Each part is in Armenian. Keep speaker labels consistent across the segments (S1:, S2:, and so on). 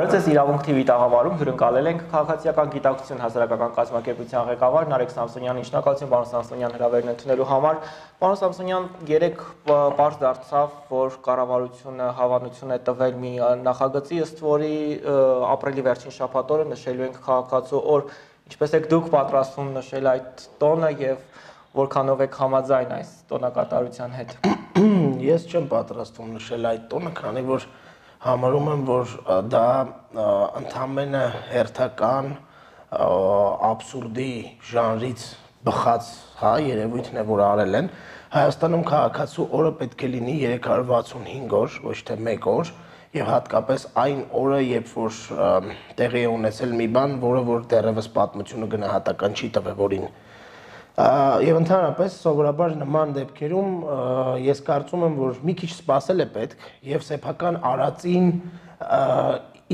S1: Բարև ձեզ իրավունք TV տաղավարում հյուրընկալել ենք քաղաքացիական գիտակցություն հասարակական կազմակերպության ղեկավար Նարեկ Սամսոնյանին շնորհակալություն պարոն Սամսոնյան հրավերն ընդունելու համար։ Պարոն Սամսոնյան, երեք པարզ դարձավ, որ կառավարությունը հավանություն է տվել մի նախագծի, ըստ որի ապրիլի վերջին շաբաթ օրը նշելու ենք քաղաքացու օր։ Ինչպես եք դուք պատրաստվում նշել այդ տոնը եւ որքանով եք համաձայն այս տոնակատարության հետ։
S2: Ես չեմ պատրաստվում նշել այդ տոնը, քանի որ համարում եմ, որ դա ընդամենը հերթական աբսուրդի ժանրից բխած, հա, երևույթն է, որ արել են։ Հայաստանում քաղաքացու օրը պետք է լինի 365 օր, ոչ թե 1 օր, եւ հատկապես այն օրը, երբ որ տեղի է ունեցել մի բան, որը որ դեռևս պատմությունը գնահատական չի տվել, որին Եվ ընդհանրապես սովորաբար նման դեպքերում ես կարծում եմ, որ մի քիչ սпасել է պետք եւ սեփական արածին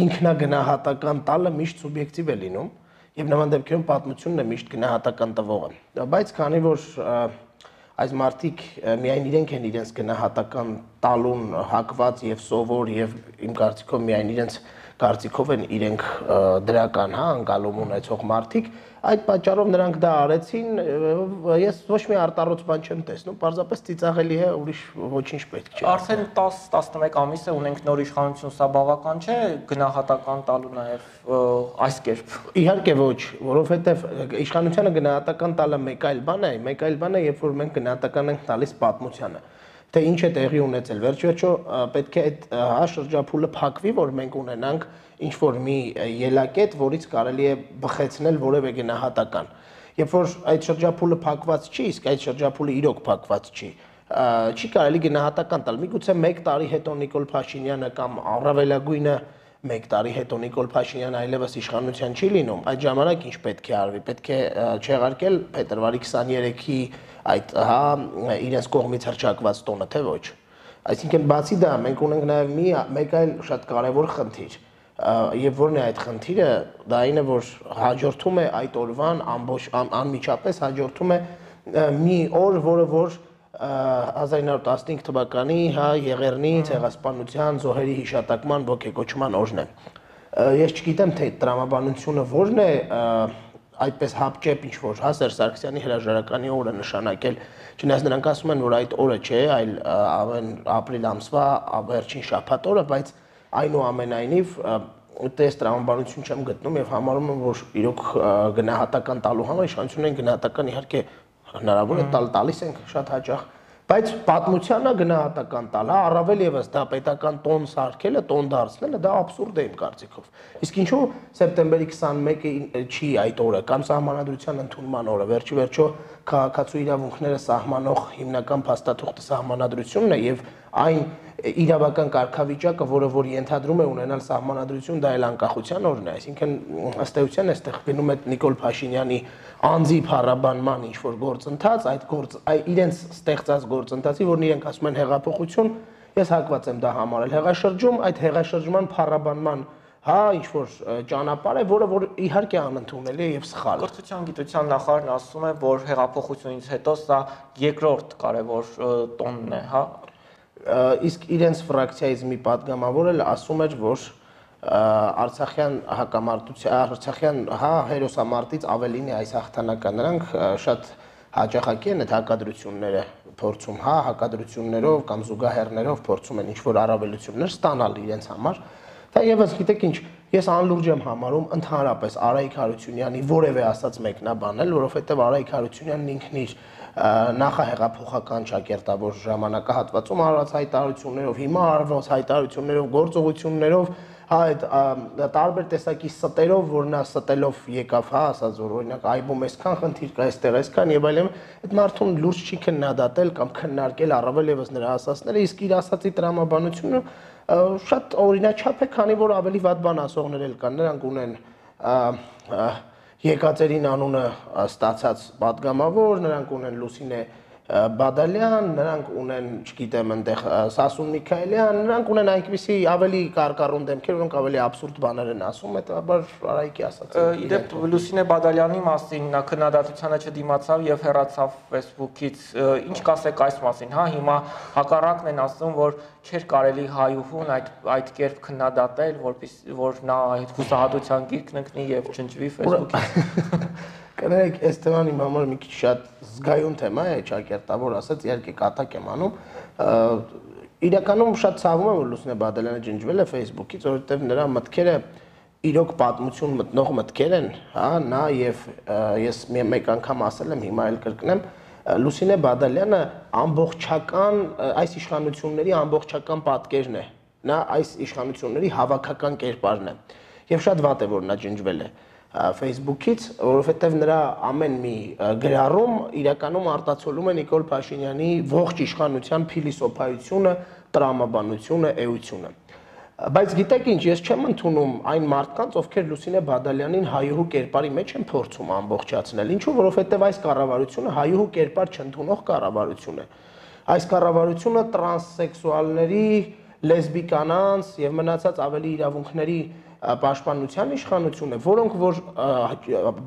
S2: ինքնագնահատական տալը միշտ սուբյեկտիվ է լինում եւ նման դեպքերում պատմությունն է միշտ գնահատական տվողը։ Բայց քանի որ այս մարտիկ միայն իրենք են իրենց գնահատական տալուն հակված եւ սովոր եւ իմ կարծիքով միայն իրենց կարծիքով են իրենք դրական, հա, անկալում ունեցող մարտիկ, այդ պատճառով նրանք դա արեցին, ես ոչ մի արտառոց բան չեմ տեսնում, պարզապես ծիծաղելի է, ուրիշ ոչինչ պետք չէ։
S1: Արդեն 10-11 ամիս է ունենք նոր իշխանություն, սա բավական չէ գնահատական տալու նաև այս կերպ։
S2: Իհարկե ոչ, որովհետև իշխանությանը գնահատական տալը մեկ այլ բան է, մեկ այլ բան է, երբ որ մենք գնահատական ենք տալիս պատմությանը թե ինչ է տեղի ունեցել։ Վերջիվերջո պետք է այդ հա շրջափուլը փակվի, որ մենք ունենանք ինչ որ մի ելակետ, որից կարելի է բխեցնել որևէ գնահատական։ Երբ որ այդ շրջափուլը փակված չի, իսկ այդ շրջափուլը իրոք փակված չի, չի կարելի գնահատական տալ։ Միգուցե 1 տարի հետո Նիկոլ Փաշինյանը կամ առավելագույնը 1 տարի հետո Նիկոլ Փաշինյանը այլևս իշխանության չի լինում, այդ ժամանակ ինչ պետք է արվի։ Պետք է չեղարկել փետրվարի 23-ի այդ հա իրենց կողմից հրճակված տոնը, թե ոչ։ Այսինքն բացի դա մենք ունենք նաև մի մեկ այլ շատ կարևոր խնդիր եւ որն է այդ խնդիրը դա այնը որ հաջորդում է այդ օրվան ամբողջ անմիջապես հաջորդում է մի օր որը որ 1915 թվականի հա Եղեռնի ցեղասպանության զոհերի հիշատակման ողեկոչման օրն է ես չգիտեմ թե տրամաբանությունը որն է այդպես հապճեպ ինչ որ հա Սերժ Սարգսյանի հրաժարականի օրը նշանակել, չնայած նրանք ասում են, որ այդ օրը չէ, այլ ամեն ապրիլ ամսվա վերջին շաբաթ օրը, բայց այնուամենայնիվ տես տրամաբանություն չեմ գտնում եւ համարում եմ, որ իրոք գնահատական տալու համար իշխանությունն գնահատական իհարկե հնարավոր է տալ տալիս ենք շատ հաճախ Բայց պատմությանը գնահատական տալ, հա, առավել եւս դա պետական տոն սարքելը, տոն դարձնելը դա абսուրդ է իմ կարծիքով։ Իսկ ինչու սեպտեմբերի 21-ը չի այդ օրը կամ սահմանադրության ընդունման օրը, վերջի վերջո քաղաքացու իրավունքները սահմանող հիմնական փաստաթուղթը սահմանադրությունն է եւ այն իրավական կարգավիճակը, որը որ ենթադրում է ունենալ սահմանադրություն, դա էլ անկախության օրն է, այսինքն ըստ էության այստեղ գնում է Նիկոլ Փաշինյանի անձի փառաբանման ինչ որ գործընթաց, այդ գործ իրենց ստեղծած գործընթացի, որն իրենք ասում են հեղափոխություն, ես հակված եմ դա համարել հեղաշրջում, այդ հեղաշրջման փառաբանման հա ինչ որ ճանապարհ է, որը որ իհարկե անընդունելի է եւ սխալ։
S1: Կրթության գիտության նախարարն ասում է, որ հեղափոխությունից հետո սա երկրորդ կարևոր տոնն է, հա,
S2: իսկ իրենց ֆրակցիայից մի падգամավոր էլ ասում էր, որ Արցախյան հակամարտության Արցախյան հա հերոսամարտից ավելին է այս հաղթանակը։ Նրանք շատ հաջողակի են այդ հակադրությունները փորձում, հա, հակադրություններով կամ զուգահեռներով փորձում են ինչ որ առավելություններ ստանալ իրենց համար։ Թեևս գիտեք ինչ, ես անլուրջ եմ համարում ընդհանրապես Արայիկ Հարությունյանի որևէ ասած մեկնաբանել որովհետեւ Արայիկ Հարությունյանն ինքն իր նախահեղափոխական ճակերտավոր ժամանակահատվածում արված հայտարարություններով, հիմա արված հայտարարություններով, գործողություններով, հա այդ տարբեր տեսակի ստերով, որ նա ստելով եկավ, հա, ասած որ օրինակ այբում այսքան խնդիր կա, այստեղ այսքան եւ այլն, այդ մարդուն լուրջ չի քննադատել կամ քննարկել առավել եւս նրա ասածները, իսկ իր ասացի տրամաբանությունը շատ օրինաչափ է, քանի որ ավելի վատ բան ասողներ էլ կան, նրանք ունեն եկածերին անունը ստացած падգամավոր, նրանք ունեն Լուսինե Բադալյան, նրանք ունեն, չգիտեմ, այնտեղ Սասուն Միքայելյան, նրանք ունեն այնպիսի ավելի կարկառուն դեմքեր, որոնք ավելի абսուրդ բաներ են ասում, հետաբար Արայիկի ասած։
S1: Իդեպ Լուսինե Բադալյանի մասին նա քննադատությանը չդիմացավ եւ հեռացավ Facebook-ից։ Ինչ կասեք այս մասին, հա, հիմա հակառակն են ասում, որ չէր կարելի հայուհուն այդ այդ կերպ քննադատել, որպես որ նա այդ հուսահատության գիրկն ընկնի եւ չնջվի Facebook-ից։
S2: Կներեք, այս թեման իմ համար մի քիչ շատ զգայուն թեմա է, ճակերտավոր ասած, իհարկե կատակ եմ անում։ Իրականում շատ ցավում եմ, որ Լուսինե Բադալյանը ջնջվել է Facebook-ից, որովհետև նրա մտքերը իրոք պատմություն մտնող մտքեր են, հա, նա եւ ես մեկ անգամ ասել եմ, հիմա էլ կրկնեմ, Լուսինե Բադալյանը ամբողջական այս իշխանությունների ամբողջական պատկերն է։ Նա այս իշխանությունների հավաքական կերպարն է։ Եվ շատ վատ է, որ նա ջնջվել է։ Facebook-ից, որովհետև նրա ամեն մի գրառում իրականում արտացոլում է Նիկոլ Փաշինյանի ողջ իշխանության փիլիսոփայությունը, տրամաբանությունը, էությունը։ Բայց գիտեք ինչ, ես չեմ ընդունում այն մարդկանց, ովքեր Լուսինե Բադալյանին հայուհու կերպարի մեջ են փորձում ամբողջացնել։ Ինչու, որովհետև այս կառավարությունը հայուհու կերպար չընդունող կառավարություն է։ Այս կառավարությունը տրանսսեքսուալների, լեսբիկանանց եւ մնացած ավելի իրավունքների պաշտպանության իշխանություն է, որոնք որ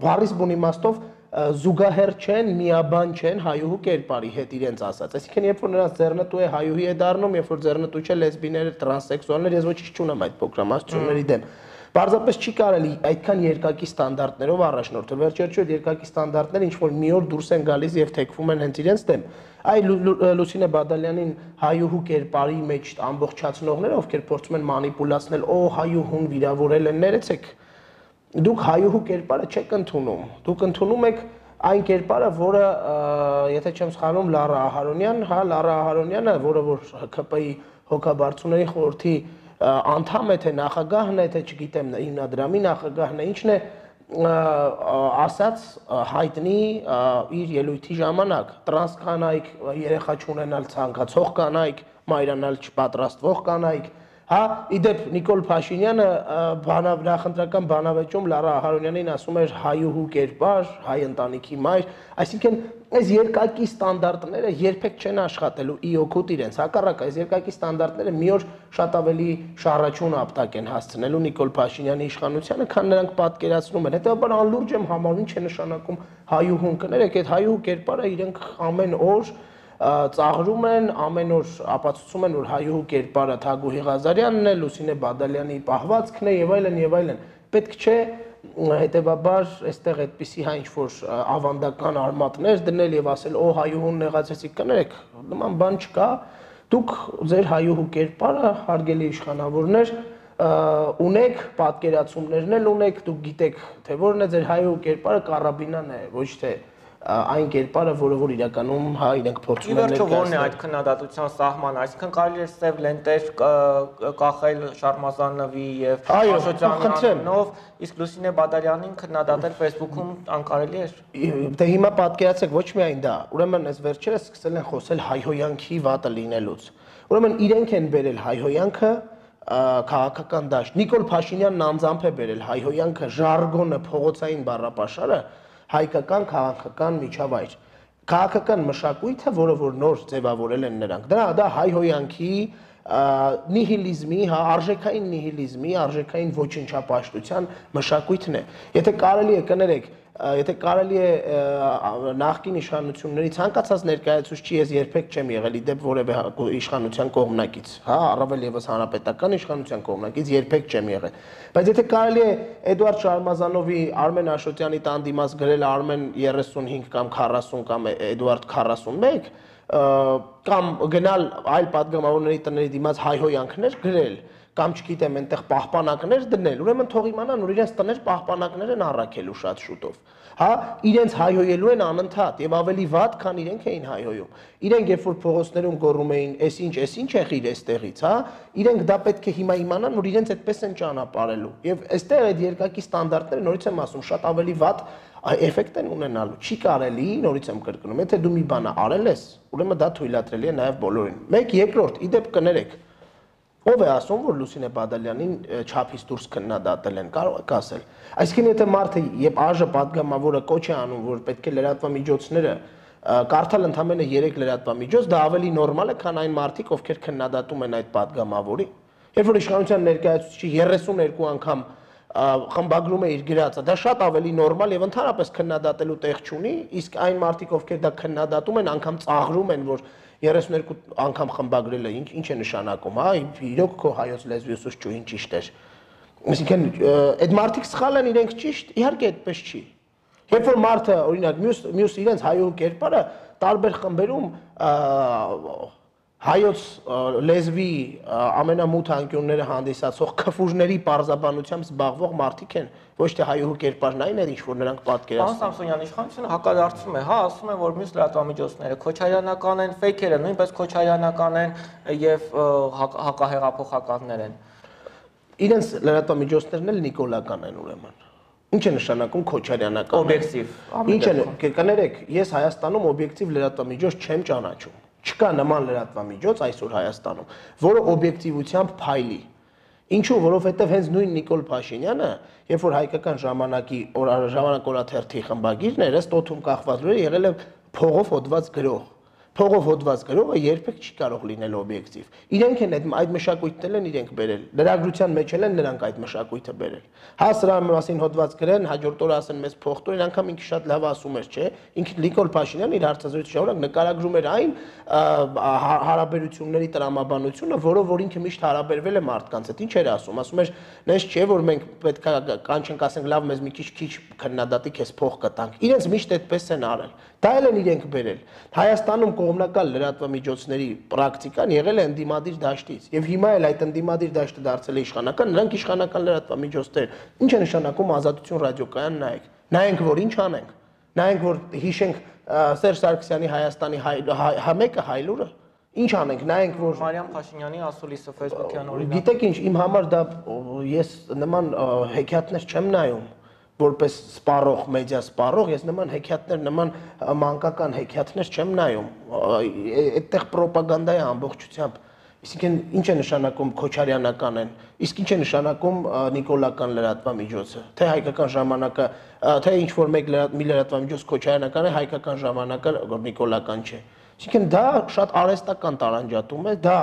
S2: բառիս բուն իմաստով զուգահեռ չեն, միաբան չեն հայուհու կերպարի հետ իրենց ասած։ Այսինքն երբ որ նրանց ձեռնտու է հայուհի է դառնում, երբ որ ձեռնտու չէ լեսբիներ, տրանսեքսուալներ, ես ոչինչ չունեմ այդ փոքրամասնությունների դեմ։ Պարզապես չի կարելի այդքան երկակի ստանդարտներով առաջնորդել։ Վերջերջույթ երկակի ստանդարտները ինչ որ մի օր դուրս են գալիս եւ թեքվում են հենց իրենց դեմ։ Այ Լուսինե Բադալյանին հայուհու կերպարի մեջ ամբողջացնողները, ովքեր փորձում են մանիպուլացնել, օ հայուհուն վիրավորել են, ներեցեք։ Դուք հայուհու կերպարը չեք ընդունում։ Դուք ընդունում եք այն կերպարը, որը եթե չեմ սխալվում Լարա Ահարոնյան, հա Լարա Ահարոնյանը, որը որ ԿՊ-ի հոգաբարձուների խորհրդի անդամ է թե նախագահն է թե չգիտեմ հիմնադրամի նախագահն է ինչն է ասած հայտնի իր ելույթի ժամանակ. Տրանս կանայք երեխա չունենալ ցանկացող կանայք մայրանալ չպատրաստվող կանայք Հա, իդեպ Նիկոլ Փաշինյանը բանավ նախընտրական բանավեճում Լարա Ահարոնյանին ասում էր հայուհու կերպար, հայ ընտանիքի մայր, այսինքն այս երկակի ստանդարտները երբեք չեն աշխատելու ի օգուտ իրենց։ Հակառակը, այս երկակի ստանդարտները մի օր շատ ավելի շարաչուն ապտակ են հասցնելու Նիկոլ Փաշինյանի իշխանությանը, քան նրանք պատկերացնում են։ Հետևաբար անլուրջ եմ համարում, ինչ է նշանակում հայուհուն կներեք, այդ հայուհու կերպարը իրենք ամեն օր ծաղրում են, ամեն օր ապացուցում են, որ հայուհու կերպարը Թագուհի Ղազարյանն է, Լուսինե Բադալյանի պահվածքն է եւ այլն եւ այլն։ Պետք չէ հետեւաբար այստեղ այդպիսի հա ինչ որ ավանդական արմատներ դնել եւ ասել օ հայուհուն նեղացեցիք կներեք նման բան չկա դուք ձեր հայուհու կերպարը հարգելի իշխանավորներ ունեք պատկերացումներն էլ ունեք դուք գիտեք թե որն է ձեր հայուհու կերպարը կարաբինան է ոչ թե այն կերպարը, որը որ իրականում հա իրենք փորձում են
S1: ներկայացնել։ Իվերջ ո՞րն է այդ քննադատության սահմանը, այսինքն կարելի է սև լենտեր կախել Շարմազանովի եւ Աշոջանյանով, իսկ Լուսինե Բադալյանին քննադատել Facebook-ում անկարելի է։
S2: Դե հիմա պատկերացեք ոչ միայն դա, ուրեմն այս վերջերս սկսել են խոսել հայհոյանքի վատը լինելուց։ Ուրեմն իրենք են բերել հայհոյանքը քաղաքական դաշտ։ Նիկոլ Փաշինյանն անձամբ է բերել հայհոյանքը, ժարգոնը, փողոցային բառապաշարը հայկական քաղաքական միջավայր քաղաքական մշակույթը, որը որ նոր ձևավորել են նրանք։ Դա դա հայհոյանքի նիհիլիզմի, հա, արժեքային նիհիլիզմի, արժեքային ոչնչապաշտության մշակույթն է։ Եթե կարելի է կներեք, եթե կարելի է նախկին իշխանությունների ցանկացած ներկայացուցիչ ես երբեք չեմ եղել իդեպ որևէ հա, իշխանության կողմնակից, հա, առավել եւս հանրապետական իշխանության կողմնակից երբեք չեմ եղել։ Բայց եթե կարելի է Էդուարդ Շարմազանովի Արմեն Աշոտյանի տան դիմաց գրել Արմեն 35 կամ 40 կամ Էդուարդ 41 կամ գնալ այլ падգամավորների տների դիմաց հայհոյանքներ գրել, կամ չգիտեմ, այնտեղ պահպանակներ դնել, ուրեմն թող իմանան, որ իրենց տներ պահպանակներ են առաքելու շատ շուտով։ Հա, իրենց հայհոյելու են անընդհատ եւ ավելի վատ, քան իրենք էին հայհոյում։ Իրենք երբ որ փողոցներում գոռում էին, «Էս ինչ, էս ինչ է խիր էստեղից», հա, իրենք դա պետք է հիմա իմանան, որ իրենց այդպես են ճանապարհելու։ Եվ այստեղ այդ երկակի ստանդարտները նորից եմ ասում, շատ ավելի վատ էֆեկտ են ունենալու։ Չի կարելի, նորից եմ կրկնում, եթե դու մի բանը արել ես, ուրեմն դա թույլատրելի է նաև բոլորին։ Մեկ երկրորդ, իդեպ կներեք, Ով է ասում, որ Լուսինե Բադալյանին չափից դուրս քննադատել են, կարող եք ասել։ Այսինքն եթե մարդը եւ ԱԺ падգամավորը կոչ է անում, որ պետք է լրատվամիջոցները կարդալ ընդամենը 3 լրատվամիջոց, դա ավելի նորմալ է, քան այն մարդիկ, ովքեր քննադատում են այդ падգամավորի։ Երբ որ իշխանության ներկայացուցիչի 32 անգամ խմբագրում է իր գրածը, դա շատ ավելի նորմալ եւ ընդհանրապես քննադատելու տեղ չունի, իսկ այն մարդիկ, ովքեր դա քննադատում են, անգամ ծաղրում են, որ 32 անգամ խմբագրել է, ինչ ինչ է նշանակում, հա, իրոք քո հայոց լեզվի ուսուցչուհին ճիշտ էր։ Այսինքն այդ մարդիկ սխալ են, իրենք ճիշտ, իհարկե այդպես չի։ Երբ որ մարդը, օրինակ, մյուս մյուս իրենց հայոհ կերպարը տարբեր խմբերում հայոց լեզվի ամենամութ անկյունները հանդիսացող քֆուժների parzabanությամբ զբաղվող մարդիկ են ոչ թե հայոհ կերպարն այն էր ինչ որ նրանք պատկերացնում
S1: Պարոն Սամսոնյան իշխանությունը հակադարձում է հա ասում են որ մյուս լրատվամիջոցները քոչարյանական են ֆեյքերը նույնպես քոչարյանական են եւ հակահեղափոխականներ են
S2: իրենց լրատվամիջոցներն էլ նիկոլական են ուրեմն Ինչ է նշանակում քոչարյանական
S1: օբյեկտիվ
S2: Ինչ է կներեք ես Հայաստանում օբյեկտիվ լրատվամիջոց չեմ ճանաչում Չկա նման լրատվամիջոց այսօր Հայաստանում, որը օբյեկտիվությամբ փայլի։ Ինչու, որովհետև հենց նույն Նիկոլ Փաշինյանը, երբ որ հայկական ժամանակի ժամանակ օրաթերթի խմբագիրն էր, ըստ օթում կախված լուրը եղել է փողով հոդված գրող փողով հոդված գրողը երբեք չի կարող լինել օբյեկտիվ։ Իրենք են այդ այդ մշակույթն են իրենք բերել։ Լրագրության մեջ են նրանք այդ մշակույթը բերել։ Հա սրա մասին հոդված գրեն, հաջորդ օրը ասեն մեզ փոխտորեն, անգամ ինքը շատ լավ ասում էր, չէ։ Ինքը Նիկոլ Փաշինյանն իր հարցազրույցի ժամանակ նկարագրում էր այն հարաբերությունների տրամաբանությունը, որով որ ինքը միշտ հարաբերվել է մարդկանց հետ։ Ինչ էր ասում։ Ասում էր, նես չէ, որ մենք պետք է կանչենք, ասենք, լավ, մեզ մի քիչ քիչ քննադատի քեզ փող կտանք։ Իրենց միշտ այդպես են արել։ Դա էլ են իրենք բերել։ Հայաստանում կողմնակալ լրատվամիջոցների պրակտիկան եղել է ընդդիմադիր դաշտից եւ հիմա էլ այդ ընդդիմադիր դաշտը դարձել է իշխանական, նրանք իշխանական լրատվամիջոցներ։ Ինչ է նշանակում ազատություն ռադիոկայան նայեք։ Նայենք, որ ինչ անենք։ Նայենք, որ հիշենք Սերժ Սարգսյանի Հայաստանի համեկը հայլուրը Ինչ անենք, նայենք որ
S1: Մարիամ Փաշինյանի ասուլիսը Facebook-յան օրինակ։
S2: Գիտեք ինչ, իմ համար դա ես նման հեքիաթներ չեմ նայում որպես սպառող, մեդիա սպառող, ես նման հեքիաթներ, նման մանկական հեքիաթներ չեմ նայում։ Այդտեղ ռոպագանդա է ամբողջությամբ։ Իսկեն ինչ է նշանակում քոչարյանական են, իսկ ինչ է նշանակում նիկոլական լրատվամիջոցը։ Թե հայկական ժամանակը, թե ինչ որ մեկ մի լրատվամիջոց քոչարյանական է, հայկական ժամանակը նիկոլական չէ։ Իսկեն դա շատ արհեստական տարանջատում է, դա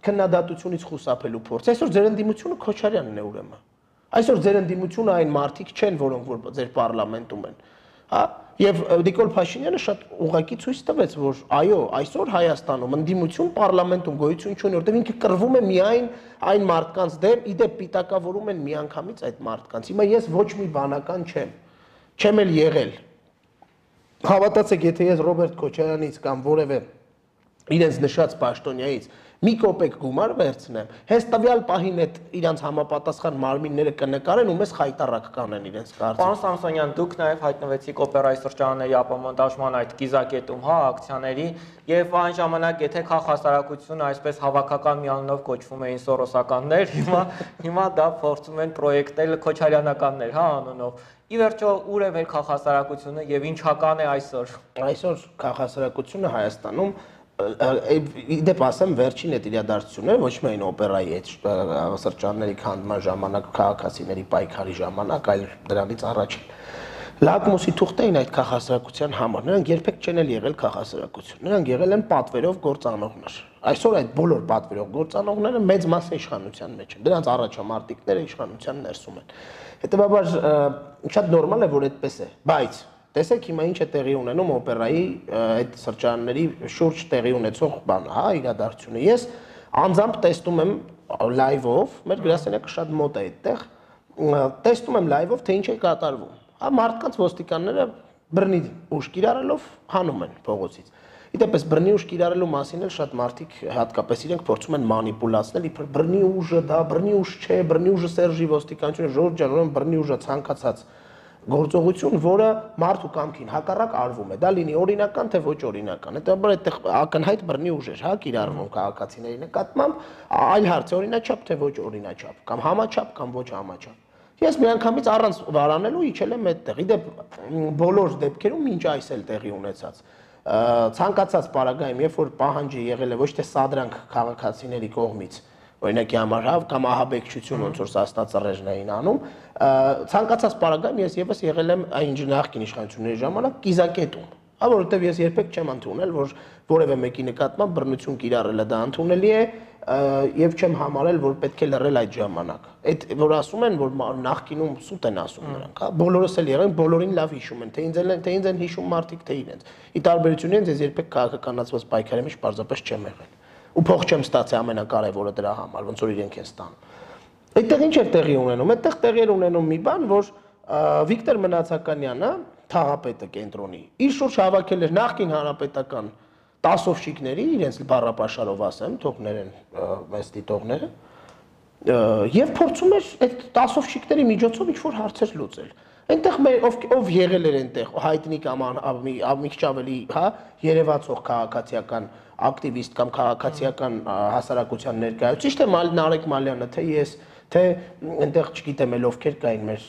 S2: քննադատությունից խուսափելու փորձ։ Այսօր ձեր ընդդիմությունը քոչարյանն է ուրեմն Այսօր ձեր ընդդիմությունը այն մարդիկ չեն, որոնք որ ձեր parlamentum են։ Հա? Եվ Նիկոլ Փաշինյանը շատ ուղղակի ցույց տվեց, որ այո, այսօր Հայաստանում ընդդիմություն parlamentum գոյություն չունի, որտեղ ինքը կռվում է միայն այն մարդկանց դեմ, իդեպ պիտակավորում են միանգամից այդ մարդկանց։ Հիմա ես ոչ մի բանական չեմ։ Չեմ էլ եղել։ Հավատացեք, եթե ես Ռոբերտ Քոչարյանից կամ որևէ իրենց նշած պաշտոնյայից մի կոպեկ գումար վերցնեմ, հենց տվյալ պահին այդ իրանց համապատասխան մարմինները կնկարեն ու մեզ խայտարակ կանեն իրենց կարծիք։
S1: Պարոն Սամսոնյան, դուք նաև հայտնվեցիք օպերայի սրճարանների ապամոնտաժման այդ կիզակետում, հա, ակցիաների, եւ այն ժամանակ եթե քա հասարակությունը այսպես հավաքական միանունով կոչվում էին սորոսականներ, հիմա հիմա դա փորձում են պրոյեկտել քոչարյանականներ, հա, անունով։ Ի վերջո ուր է մեր քաղաքասարակությունը եւ ինչական է այսօր։
S2: Այսօր քաղաքասարակությունը Հայաստանում դեպ ասեմ վերջին այդ իրադարձությունները ոչ միայն օպերայի այդ սրճարանների քանդման ժամանակ քաղաքացիների պայքարի ժամանակ, այլ դրանից առաջ լակմուսի թուղթ էին այդ քաղաքասարակության համար։ Նրանք երբեք չեն էլ եղել քաղաքասարակություն։ Նրանք եղել են պատվերով գործանողներ։ Այսօր այդ բոլոր պատվերով գործանողները մեծ մասը իշխանության մեջ են։ Դրանց առաջամարտիկները իշխանության ներսում են։ Հետևաբար շատ նորմալ է, որ այդպես է, բայց Տեսեք հիմա ինչ է տեղի ունենում օպերայի այդ սրճարանների շուրջ տեղի ունեցող բանը, հա, իրադարձությունը։ Ես անձամբ տեսնում եմ լայվով, մեր գրասենյակը շատ մոտ է այդտեղ, տեսնում եմ լայվով, թե ինչ է կատարվում։ Հա, մարդկանց ոստիկանները բռնի ուժ կիրառելով հանում են փողոցից։ Իդեպս բռնի ուժ կիրառելու մասին էլ շատ մարդիկ հատկապես իրենք փորձում են մանիպուլացնել, իբր բռնի ուժը դա բռնի ուժ չէ, բռնի ուժը Սերժի ոստիկանությունը Ժորժ ջան, ուրեմն բռնի ուժը ցանկացած գործողություն, որը մարդու կամքին հակառակ արվում է։ Դա լինի օրինական թե ոչ օրինական։ Հետաբար այդտեղ ակնհայտ բռնի ուժեր, հա, կիրառվում քաղաքացիների նկատմամբ, այլ հարց է օրինաչափ թե ոչ օրինաչափ, կամ համաչափ կամ ոչ համաչափ։ Ես միանգամից առանց վարանելու իջել եմ այդտեղ։ Իդեպ բոլոր դեպքերում ինչ այս էլ տեղի ունեցած ցանկացած պարագայում, երբ որ պահանջը եղել է ոչ թե սադրանք քաղաքացիների կողմից, օրինակի համար հավ կամ ահաբեկչություն ոնց որ սաստա ծռերն էին անում ցանկացած պարագայում ես եւս եղել եմ այն նախկին իշխանությունների ժամանակ կիզակետում Հա, որովհետև ես երբեք չեմ ընդունել, որ որևէ մեկի նկատմամբ բռնություն կիրառելը դա ընդունելի է եւ չեմ համարել, որ պետք է լռել այդ ժամանակ։ Այդ որ ասում են, որ նախկինում սուտ են ասում նրանք, հա, բոլորս էլ եղեն, բոլորին լավ հիշում են, թե ինձ են, թե ինձ են հիշում մարդիկ, թե իրենց։ Ի տարբերություն ինձ ես երբեք քաղաքականացված պայքարի մեջ պարզապես չեմ եղել։ Ու փող չեմ ստացի ամենակարևորը դրա համար, ոնց որ իրենք են ստանում։ Այդտեղ ինչ էր տեղի ունենում։ Այդտեղ տեղի էր ունենում մի բան, որ Վիկտոր Մնացականյանը, թաղապետը կենտրոնի, իր շուրջ հավաքել էր նախկին հանրապետական տասովշիկների, իրենց բառապաշարով ասեմ, թողներեն մեծ դիտողները, եւ փորձում էր այդ տասովշիկների միջոցով ինչ-որ հարցեր լուծել։ Այնտեղ մեր ով ով եղել էր այնտեղ հայտնի կամ մի քիչ ավելի, հա, երևացող քաղաքացիական ակտիվիստ կամ քաղաքացիական հասարակության ներկայացուցիչ, ճիշտ է Նարեկ Մալյանը, թե ես, թե այնտեղ չգիտեմ ովքեր կային մեր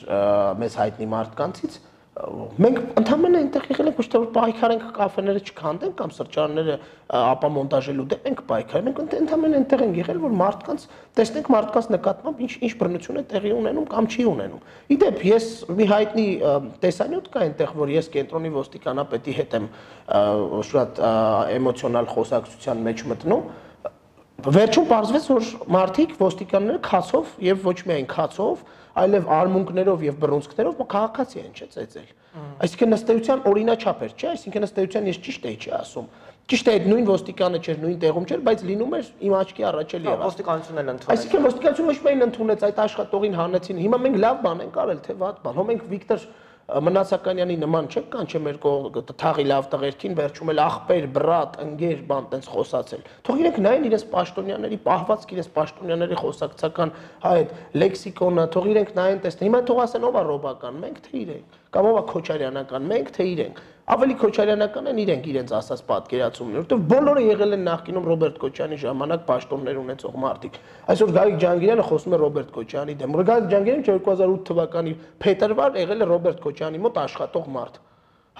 S2: մեզ հայտնի մարդկանցից, մենք ընդհանրապես այնտեղ եղել ենք ոչ թե որ պայքարենք կաֆեները չքանդենք կամ սրճարանները ապա մոնտաժելու դեմ ենք պայքարել մենք ընդհանրապես այնտեղ ենք եղել որ մարդկանց տեսնենք մարդկանց նկատմամբ ինչ ինչ բռնություն է տեղի ունենում կամ չի ունենում իդեպ ես մի հայտնի տեսանյութ կա այնտեղ որ ես կենտրոնի ոստիկանապետի հետ եմ շատ էմոցիոնալ խոսակցության մեջ մտնում վերջում պարզվեց որ մարդիկ ոստիկանները քացով եւ ոչ միայն քացով այլև արմունկներով եւ բռունցքներով քաղաքացի են չէ ծեծել։ Այսինքն ըստեյության օրինաչափ էր, չէ, այսինքն ըստեյության ես ճիշտ էի չի ասում։ Ճիշտ է, այդ նույն ոստիկանը չէր, նույն տեղում չէր, բայց լինում էր իմ աչքի առաջ էլ
S1: եղավ։ Ոստիկանությունն էլ ընդունեց։
S2: Այսինքն ոստիկանությունը ոչ միայն ընդունեց, այդ աշխատողին հանեցին։ Հիմա մենք լավ բան ենք արել, թե վատ բան։ Հո մենք Վիկտոր Մնացականյանի նման չեք կանչեմ մեր թաղի լավ տղերքին վերջում էլ ախպեր, բրատ, ընկեր, բան տենց խոսացել։ Թող իրենք նայեն իրենց պաշտոնյաների պահվածք, իրենց պաշտոնյաների խոսակցական հա այդ լեքսիկոնը, թող իրենք նայեն տեսնեն։ Հիմա թող ասեն ով է ռոբական, մենք թե իրենք կամ ով է քոչարյանական, մենք թե իրենք։ Ավելի քոչարյանական են իրենք իրենց ասած պատկերացումները, որովհետև բոլորը եղել են նախկինում Ռոբերտ Քոչյանի ժամանակ պաշտոններ ունեցող մարդիկ։ Այսօր Գարիկ Ջանգիրյանը խոսում է Ռոբերտ Քոչյանի դեմ։ Գարիկ Ջանգիրյանը 2008 թվականի փետրվար եղել է Ռոբերտ Քոչյանի մոտ աշխատող մարդ։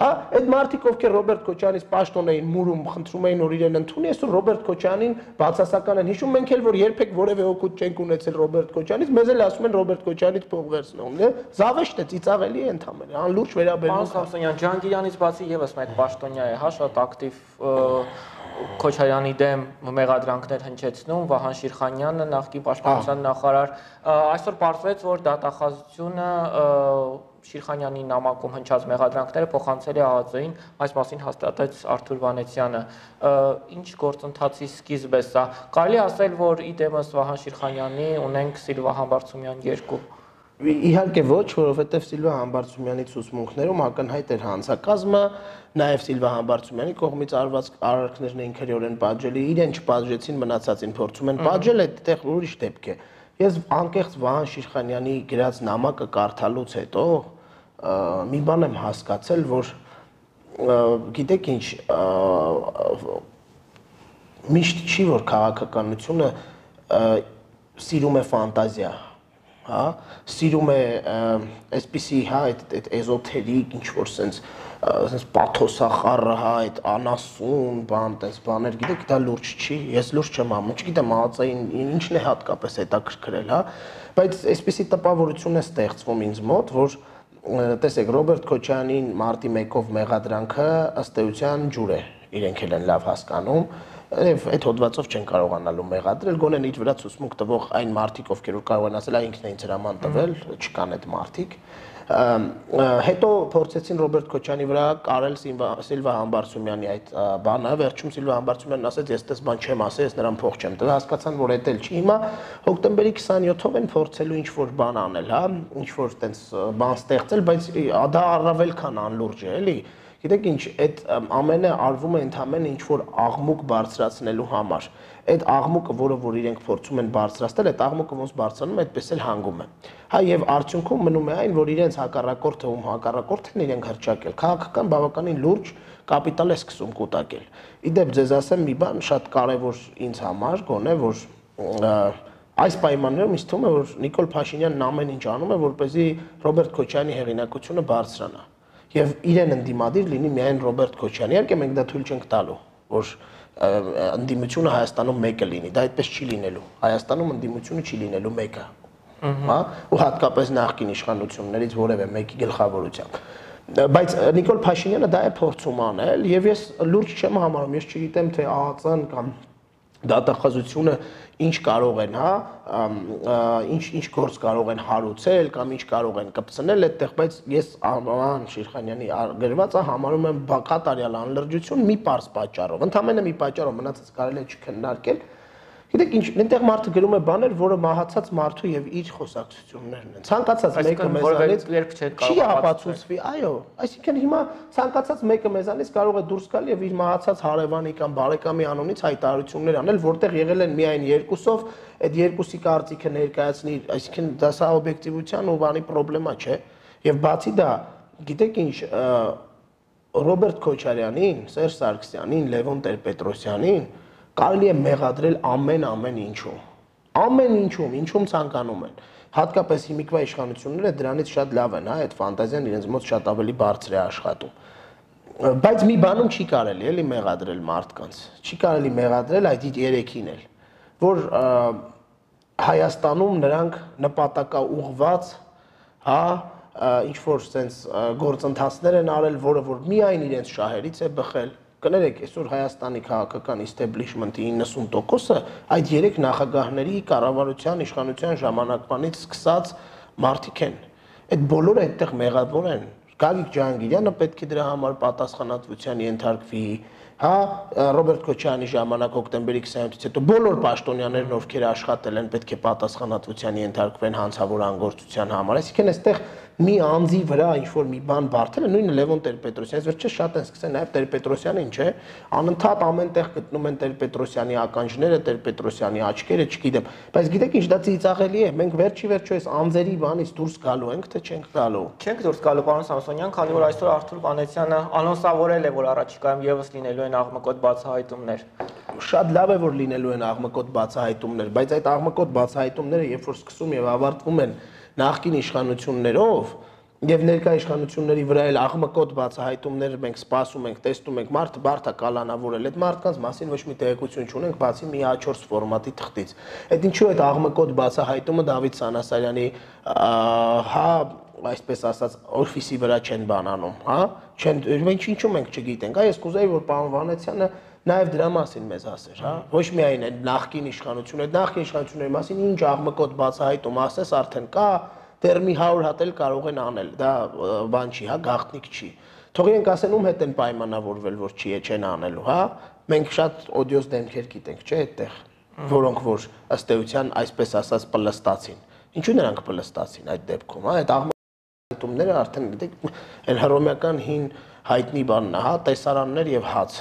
S2: Հա, այդ մարդիկ ովքեր Ռոբերտ Քոչյանից պաշտոն էին մուրում, խնդրում էին որ իրեն ընդունի, այսօր Ռոբերտ Քոչյանին բացասական են հիշում, մենք էլ որ երբեք որևէ օգուտ չենք ունեցել Ռոբերտ Քոչյանից, մեզ էլ ասում են Ռոբերտ Քոչյանից փող վերցնում, դե զավեշտ է, ծիծաղելի է ընդհանրապես, անլուրջ վերաբերվում։
S1: Պարոն Սամսոնյան, Ջանգիրանից բացի եւս մեկ պաշտոնյա է, հա, շատ ակտիվ Քոչարյանի դեմ մեղադրանքներ հնչեցնում Վահան Շիրխանյանը նախկին պաշտպանության նախարար այսօր պարզվեց որ դատախազությունը Շիրխանյանի նամակում հնչած մեղադրանքները փոխանցել է ԱԱԾ-ին, այս մասին հաստատեց Արթուր Վանեցյանը։ Ինչ գործընթացի սկիզբ է սա։ Կարելի ասել, որ իդեմս Վահան Շիրխանյանի ունենք Սիլվա Համբարձումյան երկու
S2: Իհարկե ոչ, որովհետև Սիլվա Համբարձումյանի ցուցմունքներում ակնհայտ էր հանցակազմը, նաև Սիլվա Համբարձումյանի կողմից արված արարքներն էին քրեորեն պատժելի, իրեն չպատժեցին, մնացածին փորձում են պատժել, այդտեղ ուրիշ դեպք է։ Ես անկեղծ Վահան Շիրխանյանի գրած նամակը կարդալուց հետո մի բան եմ հասկացել, որ գիտեք ինչ միշտ չի որ քաղաքականությունը սիրում է ֆանտազիա հա սիրում է այսպիսի հա այդ այդ էզոթերիկ ինչ որ sense sense պաթոսախառը հա այդ անասուն բան տես բաներ գիտեք դա լուրջ չի ես լուրջ չեմ անում չգիտեմ ԱԱԾ-ին ինչն է հատկապես հետաքրքրել հա բայց այսպիսի տպավորություն է ստեղծվում ինձ մոտ որ տեսեք Ռոբերտ Քոչյանին մարտի 1-ով մեղադրանքը ըստ էության ջուր է իրենք էլ են լավ հասկանում Եվ այդ հոդվածով չեն կարողանալու մեղադրել, գոնեն իր վրա ցուսմուկ տվող այն մարդիկ, ովքեր որ կարող են ասել, այ ինքն է ինձ հրաման տվել, չկան այդ մարդիկ հետո փորձեցին Ռոբերտ Քոչյանի վրա կարել Սիլվա Համբարձումյանի այդ բանը, վերջում Սիլվա Համբարձումյանն ասաց, ես դες բան չեմ ասել, ես նրան փող չեմ տվել, հասկացան, որ դա էլ չի։ Հիմա հոկտեմբերի 27-ով են փորձելու ինչ որ բան անել, հա, ինչ որ տենց բան ստեղծել, բայց դա առավել քան անլուրջ է, էլի Գիտեք ինչ, այդ ամենը արվում է ընդհանրեն ինչ որ աղմուկ բարձրացնելու համար։ Այդ աղմուկը, որը որ իրենք փորձում են բարձրացնել, այդ աղմուկը ոնց բարձրանում է, այդպես էլ հանգում է։ Հա եւ արդյունքում մնում է այն, որ իրենց հակառակորդը ում հակառակորդն են իրենք հրճակել։ Քաղաքական բավականին լուրջ կապիտալ է սկսում կուտակել։ Իդեպ ձեզ ասեմ մի բան շատ կարևոր ինձ համար, գոնե որ այս պայմաններում ինձ թվում է որ Նիկոլ Փաշինյանն ամեն ինչ անում է որպեսզի Ռոբերտ Քոչյանի հեղինակությունը բարձրանա եւ իրեն ընդդիմադիր լինի միայն Ռոբերտ Քոչյանը։ Իհարկե մենք դա թույլ չենք տալու, որ ընդդիմությունը Հայաստանում մեկը լինի։ Դա այդպես չի լինելու։ Հայաստանում ընդդիմությունը չի լինելու մեկը։ Հա, ու հատկապես նախկին իշխանություններից որևէ մեկի գլխավորությամբ։ բայց Նիկոլ Փաշինյանը դա է փորձում անել եւ ես լուրջ չեմ համարում ես չգիտեմ թե ԱԱՑ-ն կամ դատախազությունը ինչ կարող են, հա, ինչ ինչ գործ կարող են հարուցել կամ ինչ կարող են կպցնել այդտեղ, բայց ես Արման Շիրխանյանի գրվածը համարում եմ բակատարյալ անլրջություն մի པարս պատճառով։ Ընդամենը մի պատճառով մնացած կարելի է չքննարկել, Գիտեք ինչ, այնտեղ մարդը գրում է բաներ, որը մահացած մարդու եւ իր խոսակցություններն են։ Ցանկացած մեկը մեզանից
S1: երբ չէ
S2: չի ապացուցվի, այո, այսինքն հիմա ցանկացած մեկը մեզանից կարող է դուրս գալ եւ իր մահացած հարևանի կամ բարեկամի անունից հայտարարություններ անել, որտեղ եղել են միայն երկուսով, այդ երկուսի կարծիքը ներկայացնի, այսինքն դա սա օբյեկտիվության ու բանի խնդրեմա չէ։ Եվ բացի դա, գիտեք ինչ, Ռոբերտ Քոչարյանին, Սերժ Սարգսյանին, Լևոն Տեր-Պետրոսյանին կարելի է մեղադրել ամեն ամեն ինչում։ Ամեն ինչում, ինչում ցանկանում են։ Հատկապես հիմիկվա իշխանությունները դրանից շատ լավ են, հա, այդ ֆանտազիան իրենց մոտ շատ ավելի բարձր է աշխատում։ Բայց մի բանում չի կարելի էլի մեղադրել մարդկանց։ Չի կարելի մեղադրել այդ երեքին էլ, որ Հայաստանում նրանք նպատակաուղված, հա, ինչ որ sense գործընթացներ են արել, որը որ միայն իրենց շահերից է բխել Կներեք, այսօր Հայաստանի քաղաքական establishment-ի 90%-ը այդ երեք նախագահների կառավարության իշխանության ժամանակվանից սկսած մարդիկ են։ Այդ բոլորը այդտեղ մեղավոր են։ Գագիկ Ջահանգիրյանը պետք է դրա համար պատասխանատվության ենթարկվի, հա Ռոբերտ Քոչյանի ժամանակ հոկտեմբերի 27-ից հետո բոլոր պաշտոնյաներն ովքեր աշխատել են պետք է պատասխանատվության ենթարկվեն հանցավոր անգործության համար այսինքն այստեղ մի անձի վրա ինչ որ մի բան բարթել է նույնը Լևոն Տեր-Պետրոսյանից վերջը շատ են սկսել նաև Տեր-Պետրոսյանին չէ անընդհատ ամենտեղ գտնում են Տեր-Պետրոսյանի ականջները Տեր-Պետրոսյանի աչքերը չգիտեմ բայց գիտեք ինչ դա ծիծաղելի է մենք վերջի վերջո այս անձերի բանից դուրս գալու ենք թե չենք գալու
S1: չենք դուրս գալու պարոն Սամսոնյան քանի որ այսօր Արթուր Վանեցյանը անոնսավորել է որ առաջիկայում եւս լինելու են աղմկոտ բացահայտումներ
S2: շատ լավ է որ լինելու են աղմկոտ բացահայտումներ բայց այդ աղմկոտ բացահայտումները երբ որ սկսում եւ ավարտվում են նախկին իշխանություններով եւ ներկա իշխանությունների վրա էլ աղմկոտ բացահայտումներ մենք սպասում ենք, տեսնում ենք մարդը բարթա կալանավորել այդ մարդկանց մասին ոչ մի տեղեկություն չունենք բացի մի A4 ֆորմատի թղթից։ Այդ ինչու այդ աղմկոտ բացահայտումը Դավիթ Սանասարյանի հա այսպես ասած օֆիսի վրա չեն բանանում, հա? Չեն մենք ինչու մենք չգիտենք։ Այ ես կուզեի որ պարոն Վանեցյանը նաև դրա մասին մեզ ասեր, հա։ Ոչ միայն այդ նախկին իշխանությունը, այդ նախկին իշխանությունների մասին ինչ աղմկոտ բացահայտում ասես արդեն կա, դեռ մի 100 հատ էլ կարող են անել։ Դա բան չի, հա, գաղտնիք չի։ Թող իրենք ասեն ում հետ են պայմանավորվել, որ չի չեն անելու, հա։ Մենք շատ օդիոս դեմքեր գիտենք, չէ՞, այդտեղ, որոնք որ ըստ էության այսպես ասած պլստացին։ Ինչու նրանք պլստացին այդ դեպքում, հա, այդ աղմկոտ արդեն գիտեք, այն հռոմեական հին հայտնի բանն է, հա, տեսարաններ եւ հաց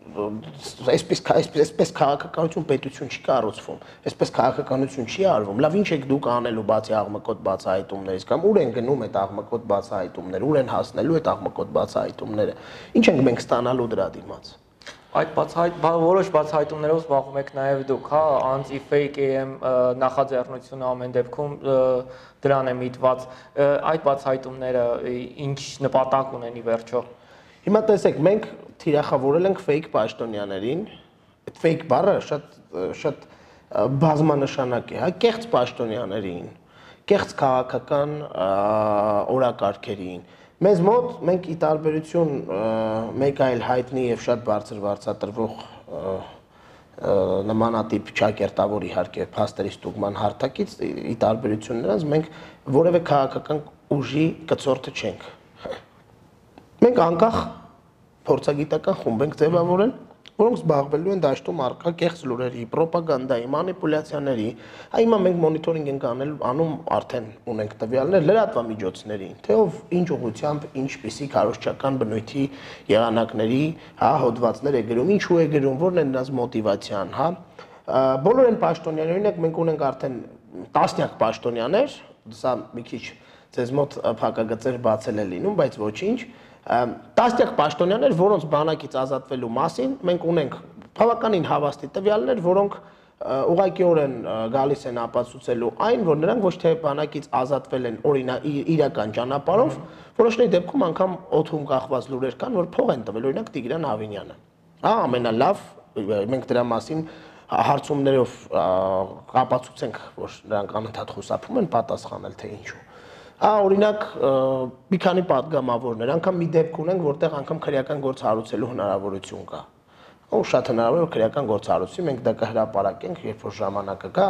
S2: այսպես այսպես այսպես քաղաքականություն պետություն չի կառուցվում այսպես քաղաքականություն չի արվում լավ ինչ եք դուք անելու բացի աղմկոտ բացահայտումներից կամ ուր են գնում այդ աղմկոտ բացահայտումները ուր են հասնելու այդ աղմկոտ բացահայտումները ինչ ենք մենք ստանալու դրա դիմաց
S1: Այդ բացահայտ որոշ բացահայտումներով զբաղվում եք նաև դուք, հա, անտի fake AM նախաձեռնությունը ամեն դեպքում դրան է միտված։ Այդ բացահայտումները ինչ նպատակ ունեն ի վերջո։
S2: Հիմա տեսեք, մենք թիրախավորել ենք fake պաշտոնյաներին։ Այդ fake բառը շատ շատ բազմանշանակ է, հա, կեղծ պաշտոնյաներին, կեղծ քաղաքական օրակարգերին։ Մեզ մոտ մենք ի տարբերություն մեկ այլ հայտնի եւ շատ բարձր վարձատրվող նմանատիպ ճակերտավոր իհարկե փաստերի ստուգման հարթակից ի տարբերություն նրանց մենք որևէ քաղաքական ուժի կծորթը չենք։ Մենք անկախ փորձագիտական խումբ ենք ձևավորել, որոնք զբաղվելու են դաշտում արկա կեղծ լուրերի, ռոպագանդայի, մանիպուլյացիաների։ Այ հիմա մենք մոնիտորինգ ենք անել, անում արդեն ունենք տվյալներ լրատվամիջոցների, թե ով ինչ ուղությամբ, ինչպիսի քարոշչական բնույթի եղանակների, հա, հոդվածներ է գրում, ինչու է գրում, որն է նրանց մոտիվացիան, հա։ Բոլոր են պաշտոնյաներ, օրինակ մենք ունենք արդեն տասնյակ պաշտոնյաներ, սա մի քիչ ձեզ մոտ փակագծեր բացել է լինում, բայց ոչինչ, տասնյակ պաշտոնյաներ, որոնց բանակից ազատվելու մասին մենք ունենք բավականին հավաստի տվյալներ, որոնք ուղղակիորեն գալիս են ապացուցելու այն, որ նրանք ոչ թե բանակից ազատվել են օրինակ իրական ճանապարհով, որոշների դեպքում անգամ օթում կախված լուրեր կան, որ փող են տվել, օրինակ Տիգրան Ավինյանը։ Հա, ամենալավ մենք դրա մասին հարցումներով կապացուցենք, որ նրանք անընդհատ խուսափում են պատասխանել թե ինչու։ Ա օրինակ մի քանի падգամավորներ, անգամ մի դեպք ունենք, որտեղ անգամ քրեական գործ հարուցելու հնարավորություն կա։ Ու շատ հնարավոր է քրեական գործ հարուցի, մենք դա կհրապարակենք, երբ որ ժամանակը կա,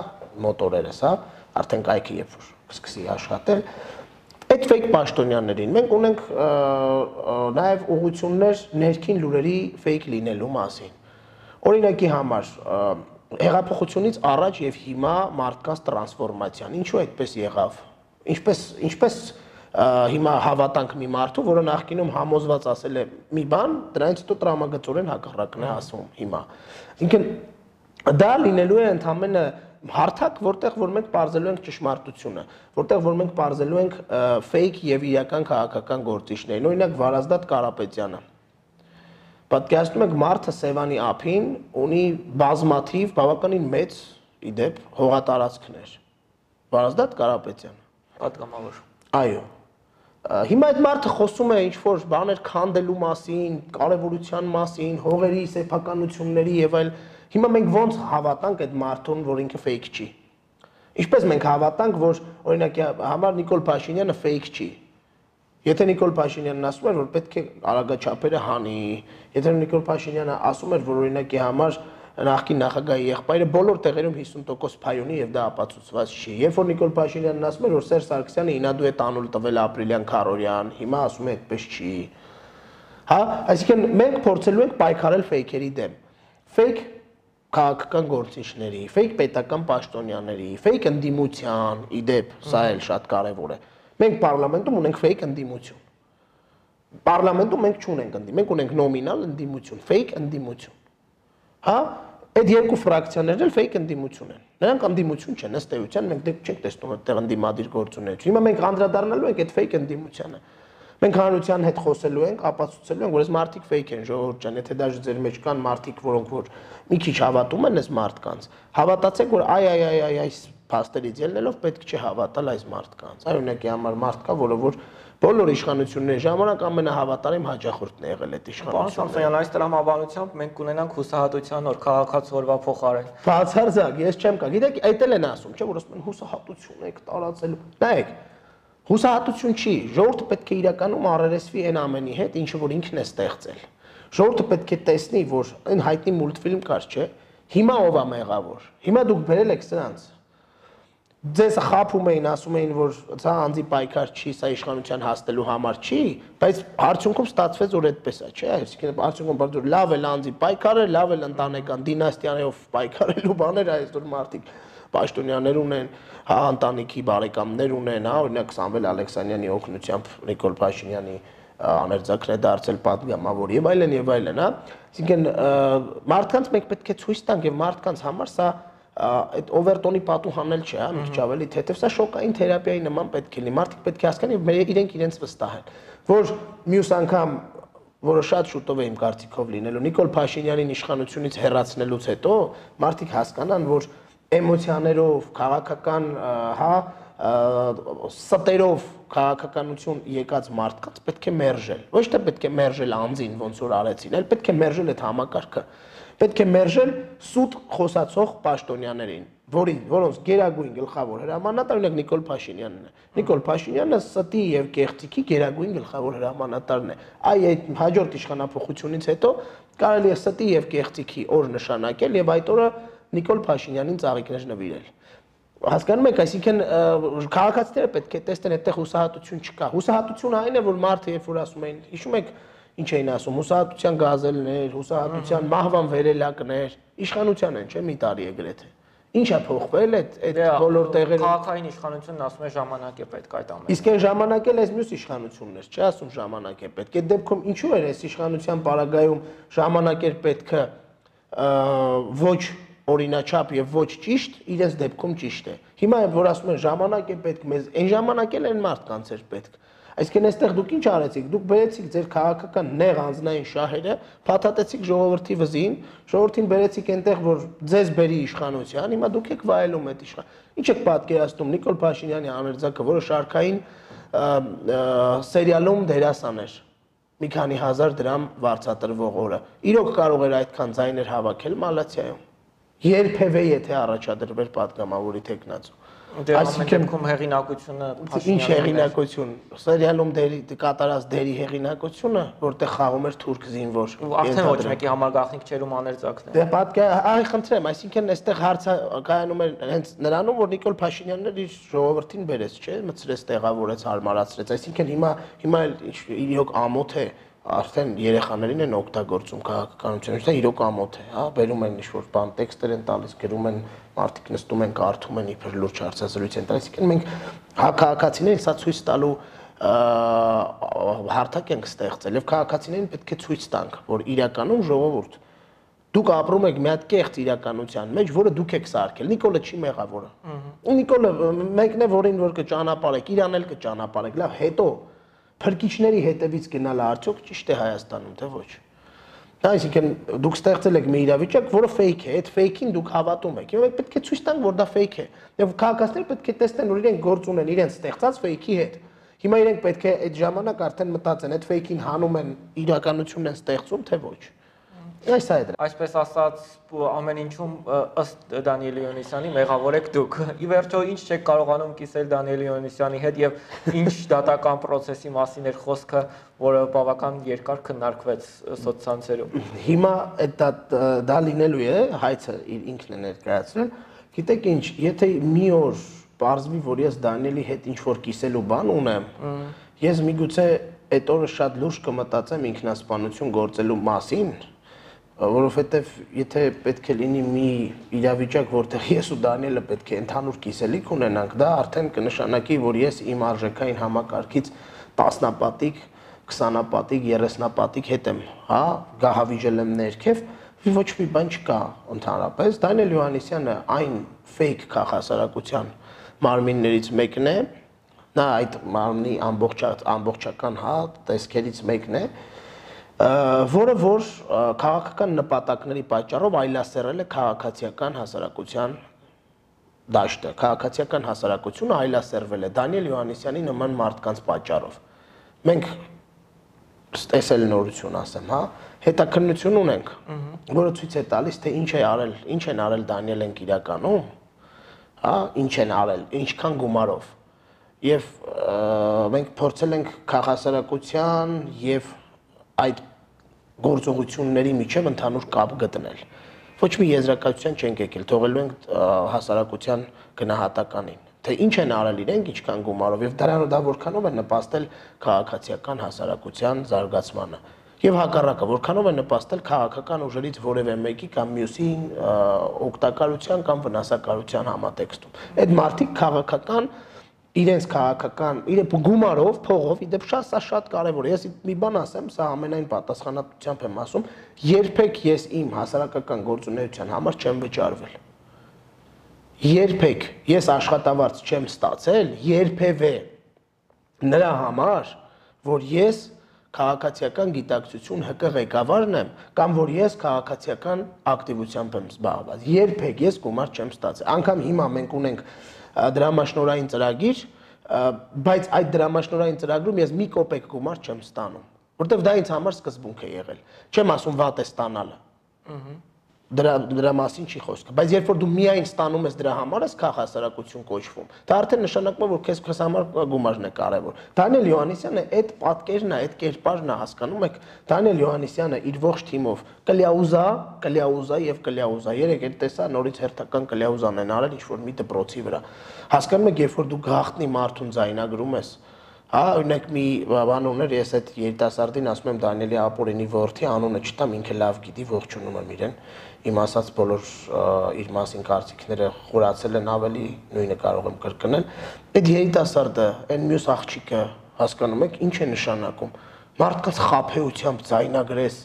S2: մոտորերս, հա, արդեն կայքը երբ որ կսկսի աշխատել։ Այդ fake պաշտոնյաներին մենք ունենք նաև ուղություններ ներքին լուրերի fake լինելու մասին։ Օրինակի համար հեղափոխությունից առաջ եւ հիմա մարդկանց տրանսֆորմացիան ինչու այդպես եղավ ինչպես ինչպես հիմա հավատանք մի մարդու, որը նախկինում համոզված ասել է մի բան, դրանից հետո տրամագծորեն հակառակն է ասում հիմա։ Ինքն դա լինելու է ընդամենը հարթակ, որտեղ որ մենք parzելու ենք ճշմարտությունը, որտեղ որ մենք parzելու ենք fake եւ իրական քաղաքական գործիչներին։ Օրինակ Վարազդատ Կարապետյանը պատկերացնում եք մարդը Սևանի ափին ունի բազմաթիվ բավականին մեծ իդեպ հողատարածքներ։ Վարազդատ Կարապետյան։
S1: Պատգամավոր։
S2: Այո։ Հիմա այդ մարդը խոսում է ինչ որ բաներ քանդելու մասին, կարևորության մասին, հողերի սեփականությունների եւ այլ։ Հիմա մենք ո՞նց հավատանք այդ մարդուն, որ ինքը fake չի։ Ինչպես մենք հավատանք, որ օրինակ համար Նիկոլ Փաշինյանը fake չի։ Եթե Նիկոլ Փաշինյանն ասում էր, որ պետք է արագաչափերը հանի, եթե Նիկոլ Փաշինյանը ասում էր, որ օրինակի համար նախկին նախագահի եղբայրը բոլոր տեղերում 50% փայ ունի եւ դա ապացուցված չի։ Երբ որ Նիկոլ Փաշինյանն ասում էր, որ Սերժ Սարգսյանը ինադու է տանուլ տվել ապրիլյան քարորյան, հիմա ասում է այդպես չի։ Հա, այսինքն մենք փորձելու ենք պայքարել ֆեյքերի դեմ։ Ֆեյք քաղաքական գործիչների, ֆեյք պետական պաշտոնյաների, ֆեյք ընդդիմության, իդեպ, սա էլ շատ կարևոր է։ Մենք parlamentum ունենք fake ընդդիմություն։ Parlamentum մենք չունենք ընդդիմ, մենք ունենք նոմինալ ընդդիմություն, fake ընդդիմություն։ Հա, այդ երկու ֆրակցիաներն էլ fake ընդդիմություն են։ Նրանք ընդդիմություն չեն, ըստ էության մենք դեռ չենք տեսնում այդտեղ ընդդիմադիր գործունեություն։ Հիմա մենք անդրադառնալու ենք այդ fake ընդդիմությանը։ Մենք հանրության հետ խոսելու ենք, ապացուցելու ենք, որ այս մարդիկ fake են, ժողովուրդ ջան, եթե դաժե ձեր մեջ կան մարդիկ, որոնք որ մի քիչ հավատում են այս մարդկանց, հավատացեք, որ այ այ այ այ այս փաստերից ելնելով պետք չէ հավատալ այս մարդկանց։ Այ օրինակի համար մարդ կա, որը որ բոլոր իշխանությունների ժամանակ ամենահավատարիմ հաջախորդն է եղել այդ իշխանությունը։
S1: Պարոն Սամսոնյան, այս տրամաբանությամբ մենք կունենանք հուսահատության օր քաղաքացիորվա փոխարեն։
S2: Բացարձակ, ես չեմ կա։ Գիտեք, այդ էլ են ասում, չէ՞ որ ասում են հուսահատություն եք տարածելու։ Նայեք, հուսահատություն չի, ժողովուրդը պետք է իրականում առերեսվի այն ամենի հետ, ինչը որ ինքն է ստեղծել։ Ժողովուրդը պետք է տեսնի, որ այն հայտնի մուլտֆիլմ կար, չէ՞։ Հիմա ով է մեղավոր։ Հիմա դուք բերել եք սրանց ձեզ խափում էին, ասում էին, որ սա անձի պայքար չի, սա իշխանության հաստելու համար չի, բայց արդյունքում ստացվեց, որ այդպես է, չէ՞։ Այսինքն արդյունքում բարձր լավ էլ անձի պայքարը, լավ էլ ընտանեկան դինաստիաներով պայքարելու բաներ այսօր մարդիկ պաշտոնյաներ ունեն, հա ընտանիքի բարեկամներ ունեն, հա օրինակ Սամվել Ալեքսանյանի օգնությամբ Նիկոլ Փաշինյանի աներձակն է դարձել падգամավոր եւ այլն եւ այլն, հա։ Այսինքն մարդկանց մենք պետք է ցույց տանք եւ մարդկանց համար սա այդ օվերտոնի պատու հանել չէ, հա, մի քիչ ավելի թեթև, սա շոկային թերապիայի նման պետք է լինի։ Մարդիկ պետք է հասկանան եւ իրենք իրենց վստահեն, որ մյուս անգամ որը շատ շուտով է իմ կարծիքով լինելու Նիկոլ Փաշինյանին իշխանությունից հեռացնելուց հետո մարդիկ հասկանան, որ էմոցիաներով, քաղաքական, հա, ստերով քաղաքականություն եկած մարդկանց պետք է մերժել։ Ոչ թե պետք է մերժել անձին, ոնց որ արեցին, այլ պետք է մերժել այդ համակարգը պետք է մերժել սուտ խոսացող պաշտոնյաներին, որին որոնց գերագույն գլխավոր հրամանատար օրինակ Նիկոլ Փաշինյանն է։ Նիկոլ Փաշինյանը ստի եւ կեղծիքի գերագույն գլխավոր հրամանատարն է։ Այ այդ հաջորդ իշխանապողությունից հետո կարելի է ստի եւ կեղծիքի օր նշանակել եւ այդ օրը Նիկոլ Փաշինյանին ծաղիկներ նվիրել հասկանում եք, այսինքն քաղաքացիները պետք է տեսնեն այդտեղ հուսահատություն չկա։ Հուսահատությունը այն է, որ մարդը երբ որ ասում են, հիշում եք, ինչ էին ասում, հուսահատության գազելներ, հուսահատության մահվան վերելակներ, իշխանության են, չէ՞, մի տարի է գրեթե։ Ինչ է փոխվել այդ այդ
S1: դե,
S2: բոլոր տեղերում։
S1: Քաղաքային իշխանությունն ասում է ժամանակ է պետք այդ ամենը։
S2: Իսկ այն ժամանակ էլ այս մյուս իշխանություններ, չէ՞ ասում ժամանակ է պետք։ Այդ դեպքում ինչու էր այս իշխանության պարագայում ժամանակ էր պետքը ոչ օրինաչափ եւ ոչ ճիշտ, իրենց դեպքում ճիշտ է։ Հիմա որ ասում են ժամանակ է պետք մեզ, այն ժամանակ էլ այն մարդկանց էր պետք։ Այսինքն այստեղ դուք ինչ արեցիք։ Դուք բերեցիք ձեր քաղաքական նեղ անձնային շահերը, փաթաթեցիք ժողովրդի վզին, ժողովրդին բերեցիք այնտեղ, որ ձեզ բերի իշխանության, հիմա դուք եք վայելում այդ իշխան։ Ինչ եք պատկերացնում Նիկոլ Փաշինյանի աներձակը, որը շարքային սերիալում դերասան էր մի քանի հազար դրամ վարձատրվող օրը։ Իրոք կարող էր այդքան ձայներ հավաքել Մալացիայում։ Երբևէ եթե առաջադրվեր պատգամավորի տեխնացու։
S1: Ամեն դեպքում հեղինակությունը
S2: Ինչ հեղինակություն։ Սերիալում դերի կատարած դերի հեղինակությունը, որտեղ խաղում էր թուրք զինվոր։
S1: Արդեն ոչ մեկի համար գաղտնիք չէր ու աներձակն է։
S2: Դե պատկա, այ խնդրեմ, այսինքն այստեղ հարցը կայանում էր հենց նրանում, որ Նիկոլ Փաշինյանն իր ժողովրդին բերեց, չէ՞, մցրեց, տեղավորեց, հարմարացրեց։ Այսինքն հիմա հիմա իրոք ամոթ է արդեն երեխաներին են օգտագործում քաղաքականությունը, դա իրոք ամոթ է, հա, բերում են ինչ-որ բան, տեքստեր են տալիս, գրում են, մարդիկ նստում են, կարդում են, իբր լուրջ հարցազրույց են տալիս։ Այսինքն մենք քաղաքացիներին սա ցույց տալու հարթակ ենք ստեղծել եւ քաղաքացիներին պետք է ցույց տանք, որ իրականում ժողովուրդ դուք ապրում եք մի հատ կեղծ իրականության մեջ, որը դուք եք սարքել։ Նիկոլը չի մեղավորը։ Նիկոլը մեկն է, որին որ կճանապարհեք, իրան էլ կճանապարհեք։ Լավ, հետո փրկիչների հետևից գնալը արդյոք ճիշտ է Հայաստանում, թե ոչ։ Այսինքն դուք ստեղծել եք մի իրավիճակ, որը fake է, այդ fake-ին դուք հավատում եք։ Եվ պետք է ցույց տանք, որ դա fake է։ Եվ քաղաքացիները պետք է տեսնեն, որ իրենք գործ ունեն իրենց ստեղծած fake-ի հետ։ Հիմա իրենք պետք է այդ ժամանակ արդեն մտածեն, այդ fake-ին հանում են իրականությունն են ստեղծում, թե ոչ։ Այս է դրա։
S1: Այսպես ասած, ամեն ինչում ըստ Դանիել Յոնիսյանի մեղավոր եք դուք։ Ի վերջո ինչ չեք կարողանում կիսել Դանիել Յոնիսյանի հետ եւ ինչ դատական process-ի մասին էր խոսքը, որը բավական երկար քննարկվեց սոցցանցերում։
S2: Հիմա այդ դա, դա լինելու է, հայցը ինքն է ներկայացրել։ Գիտեք ինչ, եթե մի օր բարձվի, որ ես Դանիելի հետ ինչ որ կիսելու բան ունեմ, ես միգուցե այդ օրը շատ լուրջ կմտածեմ ինքնասպանություն գործելու մասին, որովհետև եթե պետք է լինի մի իրավիճակ, որտեղ ես ու Դանիելը պետք է ընդհանուր կիսելիք ունենանք, դա արդեն կնշանակի, որ ես իմ արժեքային համակարգից տասնապատիկ, 20-ապատիկ, 30-ապատիկ հետ եմ, հա, գահավիժել եմ ներքև, ոչ մի բան չկա ընդհանրապես։ Դանիել Յոհաննիսյանը այն fake քաղաքասարակության մարմիններից մեկն է, նա այդ մարմնի ամբողջ ամբողջական հա տեսքերից մեկն է, որը որ քաղաքական նպատակների պատճառով այլասերել է քաղաքացիական հասարակության դաշտը։ Քաղաքացիական հասարակությունը այլասերվել է Դանիել Յոհաննիսյանի նման մարդկանց պատճառով։ Մենք տեսել նորություն ասեմ, հա, հետաքննություն ունենք, որը ցույց է տալիս, թե ինչ է արել, ինչ են արել Դանիելենք իրականում, հա, ինչ են արել, ինչքան գումարով։ Եվ մենք փորձել ենք քաղաքասարակության եւ այդ գործողությունների միջև ընդհանուր կապ գտնել։ Ոչ մի եզրակացության չենք եկել, թողելու ենք հասարակության գնահատականին թե ինչ են արել իրենք, ինչքան գումարով եւ դրանով դա որքանով է նպաստել քաղաքացիական հասարակության զարգացմանը եւ հակառակը որքանով է նպաստել քաղաքական ուժերից որևէ մեկի կամ մյուսի օգտակարության կամ վնասակարության համատեքստում։ Այդ մարդիկ քաղաքական իրենց քաղաքական իրեն գումարով, փողով, իդեպ շատ սա շատ կարևոր է։ Ես մի բան ասեմ, սա ամենայն պատասխանատվությամբ եմ ասում, երբեք ես իմ հասարակական գործունեության համար չեմ վճարվել։ Երբեք ես աշխատավարձ չեմ ստացել, երբևէ նրա համար, որ ես քաղաքացիական գիտակցություն ՀԿ ղեկավարն եմ կամ որ ես քաղաքացիական ակտիվությամբ եմ զբաղված։ Երբեք ես գումար չեմ ստացել։ Անկամ հիմա մենք ունենք դրամաշնորային ծրագիր, բայց այդ դրամաշնորային ծրագրում ես մի կոպեկ գումար չեմ ստանում, որտեվ դա ինձ համար սկզբունք է եղել։ Չեմ ասում վատ է ստանալը։ Ահա դրա դրա մասին չի խոսքը բայց երբ որ դու միայն ստանում ես դրա համար ես քաղաքասարակություն կոչվում դա արդեն նշանակում է որ քեզ քեզ համար գումարն է կարևոր Դանիել Յոհաննիսյանը այդ պատկերն է այդ կերպարն է հասկանում եք Դանիել Յոհաննիսյանը իր ողջ թիմով կլյաուզա կլյաուզա եւ կլյաուզա երեք այդ տեսա նորից հերթական կլյաուզան են արել ինչ որ մի դպրոցի վրա հասկանում եք երբ որ դու գախտնի մարդուն զայնագրում ես Հա, օրինակ մի բան ուներ, ես այդ երիտասարդին ասում եմ Դանիելի Ապորենի որդի անունը չտամ, ինքը լավ գիտի, ողջունում եմ իրեն իմ ասած բոլոր իր մասին կարծիքները խորացել են ավելի նույնը կարող եմ կրկնել այդ երիտասարդը այն մյուս աղջիկը հասկանում եք ինչ է նշանակում մարդկանց խափեությամբ ցայնագրես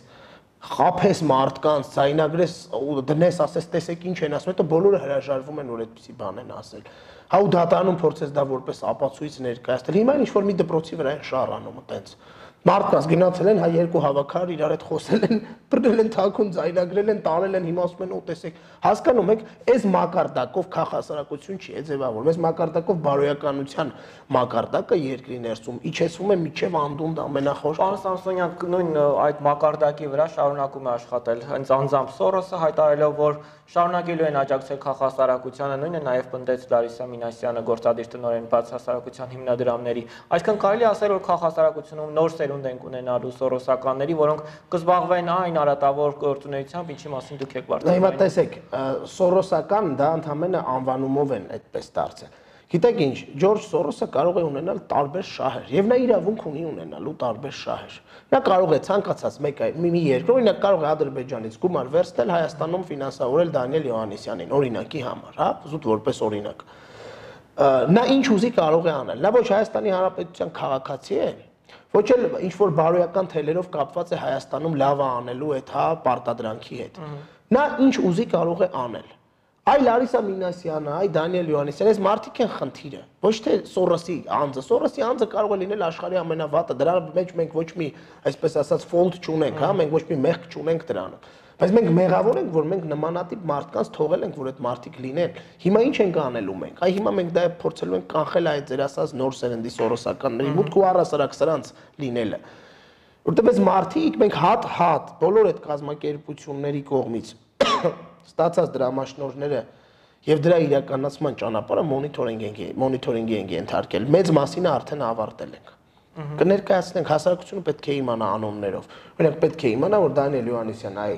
S2: խափես մարդկանց ցայնագրես ու դնես ասես տեսեք ինչ են ասում հետո բոլորը հրաժարվում են որ այդպեսի բան են ասել հա ու դատանում փորձես դա որպես ապացույց ներկայացնել հիմա ինչ որ մի դպրոցի վրա են շարանում այտենց մարդկանց գնացել են, հա երկու հավաքար իրար հետ խոսել են, բռնել են թաքուն, ձայնագրել են, տարել են, հիմա ասում են, «Օ, տեսեք»։ Հասկանում եք, այս մակարդակով քաղաքասարակություն չի ձևավորվում։ Այս մակարդակով բարոյականության մակարդակը երկրի ներսում իջեցվում է միջև անդունդ ամենախոշ։
S1: Պարոն Սամսոնյան նույն այդ մակարդակի վրա շարունակում է աշխատել։ Հենց անձամբ Սորոսը հայտարարելով, որ շարունակելու են աջակցել քաղաքասարակությանը, նույնը նաև պնդեց Լարիսա Մինասյանը գործադիր տնօրեն բաց հասարակության հիմնադրամների։ Այսինքն կարելի ասել, որ քաղաքասարակությունում նոր սերունդ են ունենալու սորոսականների, որոնք կզբաղվեն այն արատավոր գործունեությամբ, ինչի մասին դուք եք բարձրացնում։
S2: Հիմա տեսեք, սորոսական դա ընդհանրապես անվանումով են այդպես դարձել։ Գիտեք ինչ, Ջորջ Սորոսը կարող է ունենալ տարբեր շահեր եւ նա իրավունք ունի ունենալու տարբեր շահեր։ Նա կարող է ցանկացած մեկ մի մի երկրով, օրինակ կարող է Ադրբեջանից գումար վերցնել Հայաստանում ֆինանսավորել Դանիել Յոհաննիսյանին, օրինակի համար, հա, զուտ որպես օրինակ։ Նա ինչ ուզի կարող է անել։ Նա ոչ Հայաստանի Հանրապետության քաղաքացի է, ոչ էլ ինչ որ բարոյական թելերով կապված է Հայաստանում լավը անելու հետ, հա, պարտադրանքի հետ։ Նա ինչ ուզի կարող է անել Այ Լարիսա Մինասյանը, այ Դանիել Յոհաննիսյանը, այս մարդիկ են խնդիրը։ Ոչ թե Սորոսի անձը։ Սորոսի անձը կարող է լինել աշխարհի ամենավատը։ Դրա մեջ մենք ոչ մի, այսպես ասած, ֆոլտ չունենք, հա, մենք ոչ մի մեղք չունենք դրանում։ Բայց մենք մեղավոր ենք, որ մենք նմանատիպ մարդկանց թողել ենք, որ այդ մարդիկ լինեն։ Հիմա ինչ ենք անելու մենք։ Այ հիմա մենք դա փորձելու ենք կանխել այդ ձեր ասած նոր սերնդի սորոսականների մուտք ու առասարակ սրանց լինելը։ Որտեղ այս մարդիկ մենք հատ-հատ բոլոր այդ կազմակերպությունների կողմից ստացած դրամաշնորհները եւ դրա իրականացման ճանապարհը մոնիթորինգ ենք մոնիթորինգի ենք ենթարկել։ Մեծ մասինը արդեն ավարտել ենք։ Կներկայացնենք հասարակությունը պետք է իմանա անոններով։ Օրինակ պետք է իմանա, որ Դանիել Յոհաննիսյան այ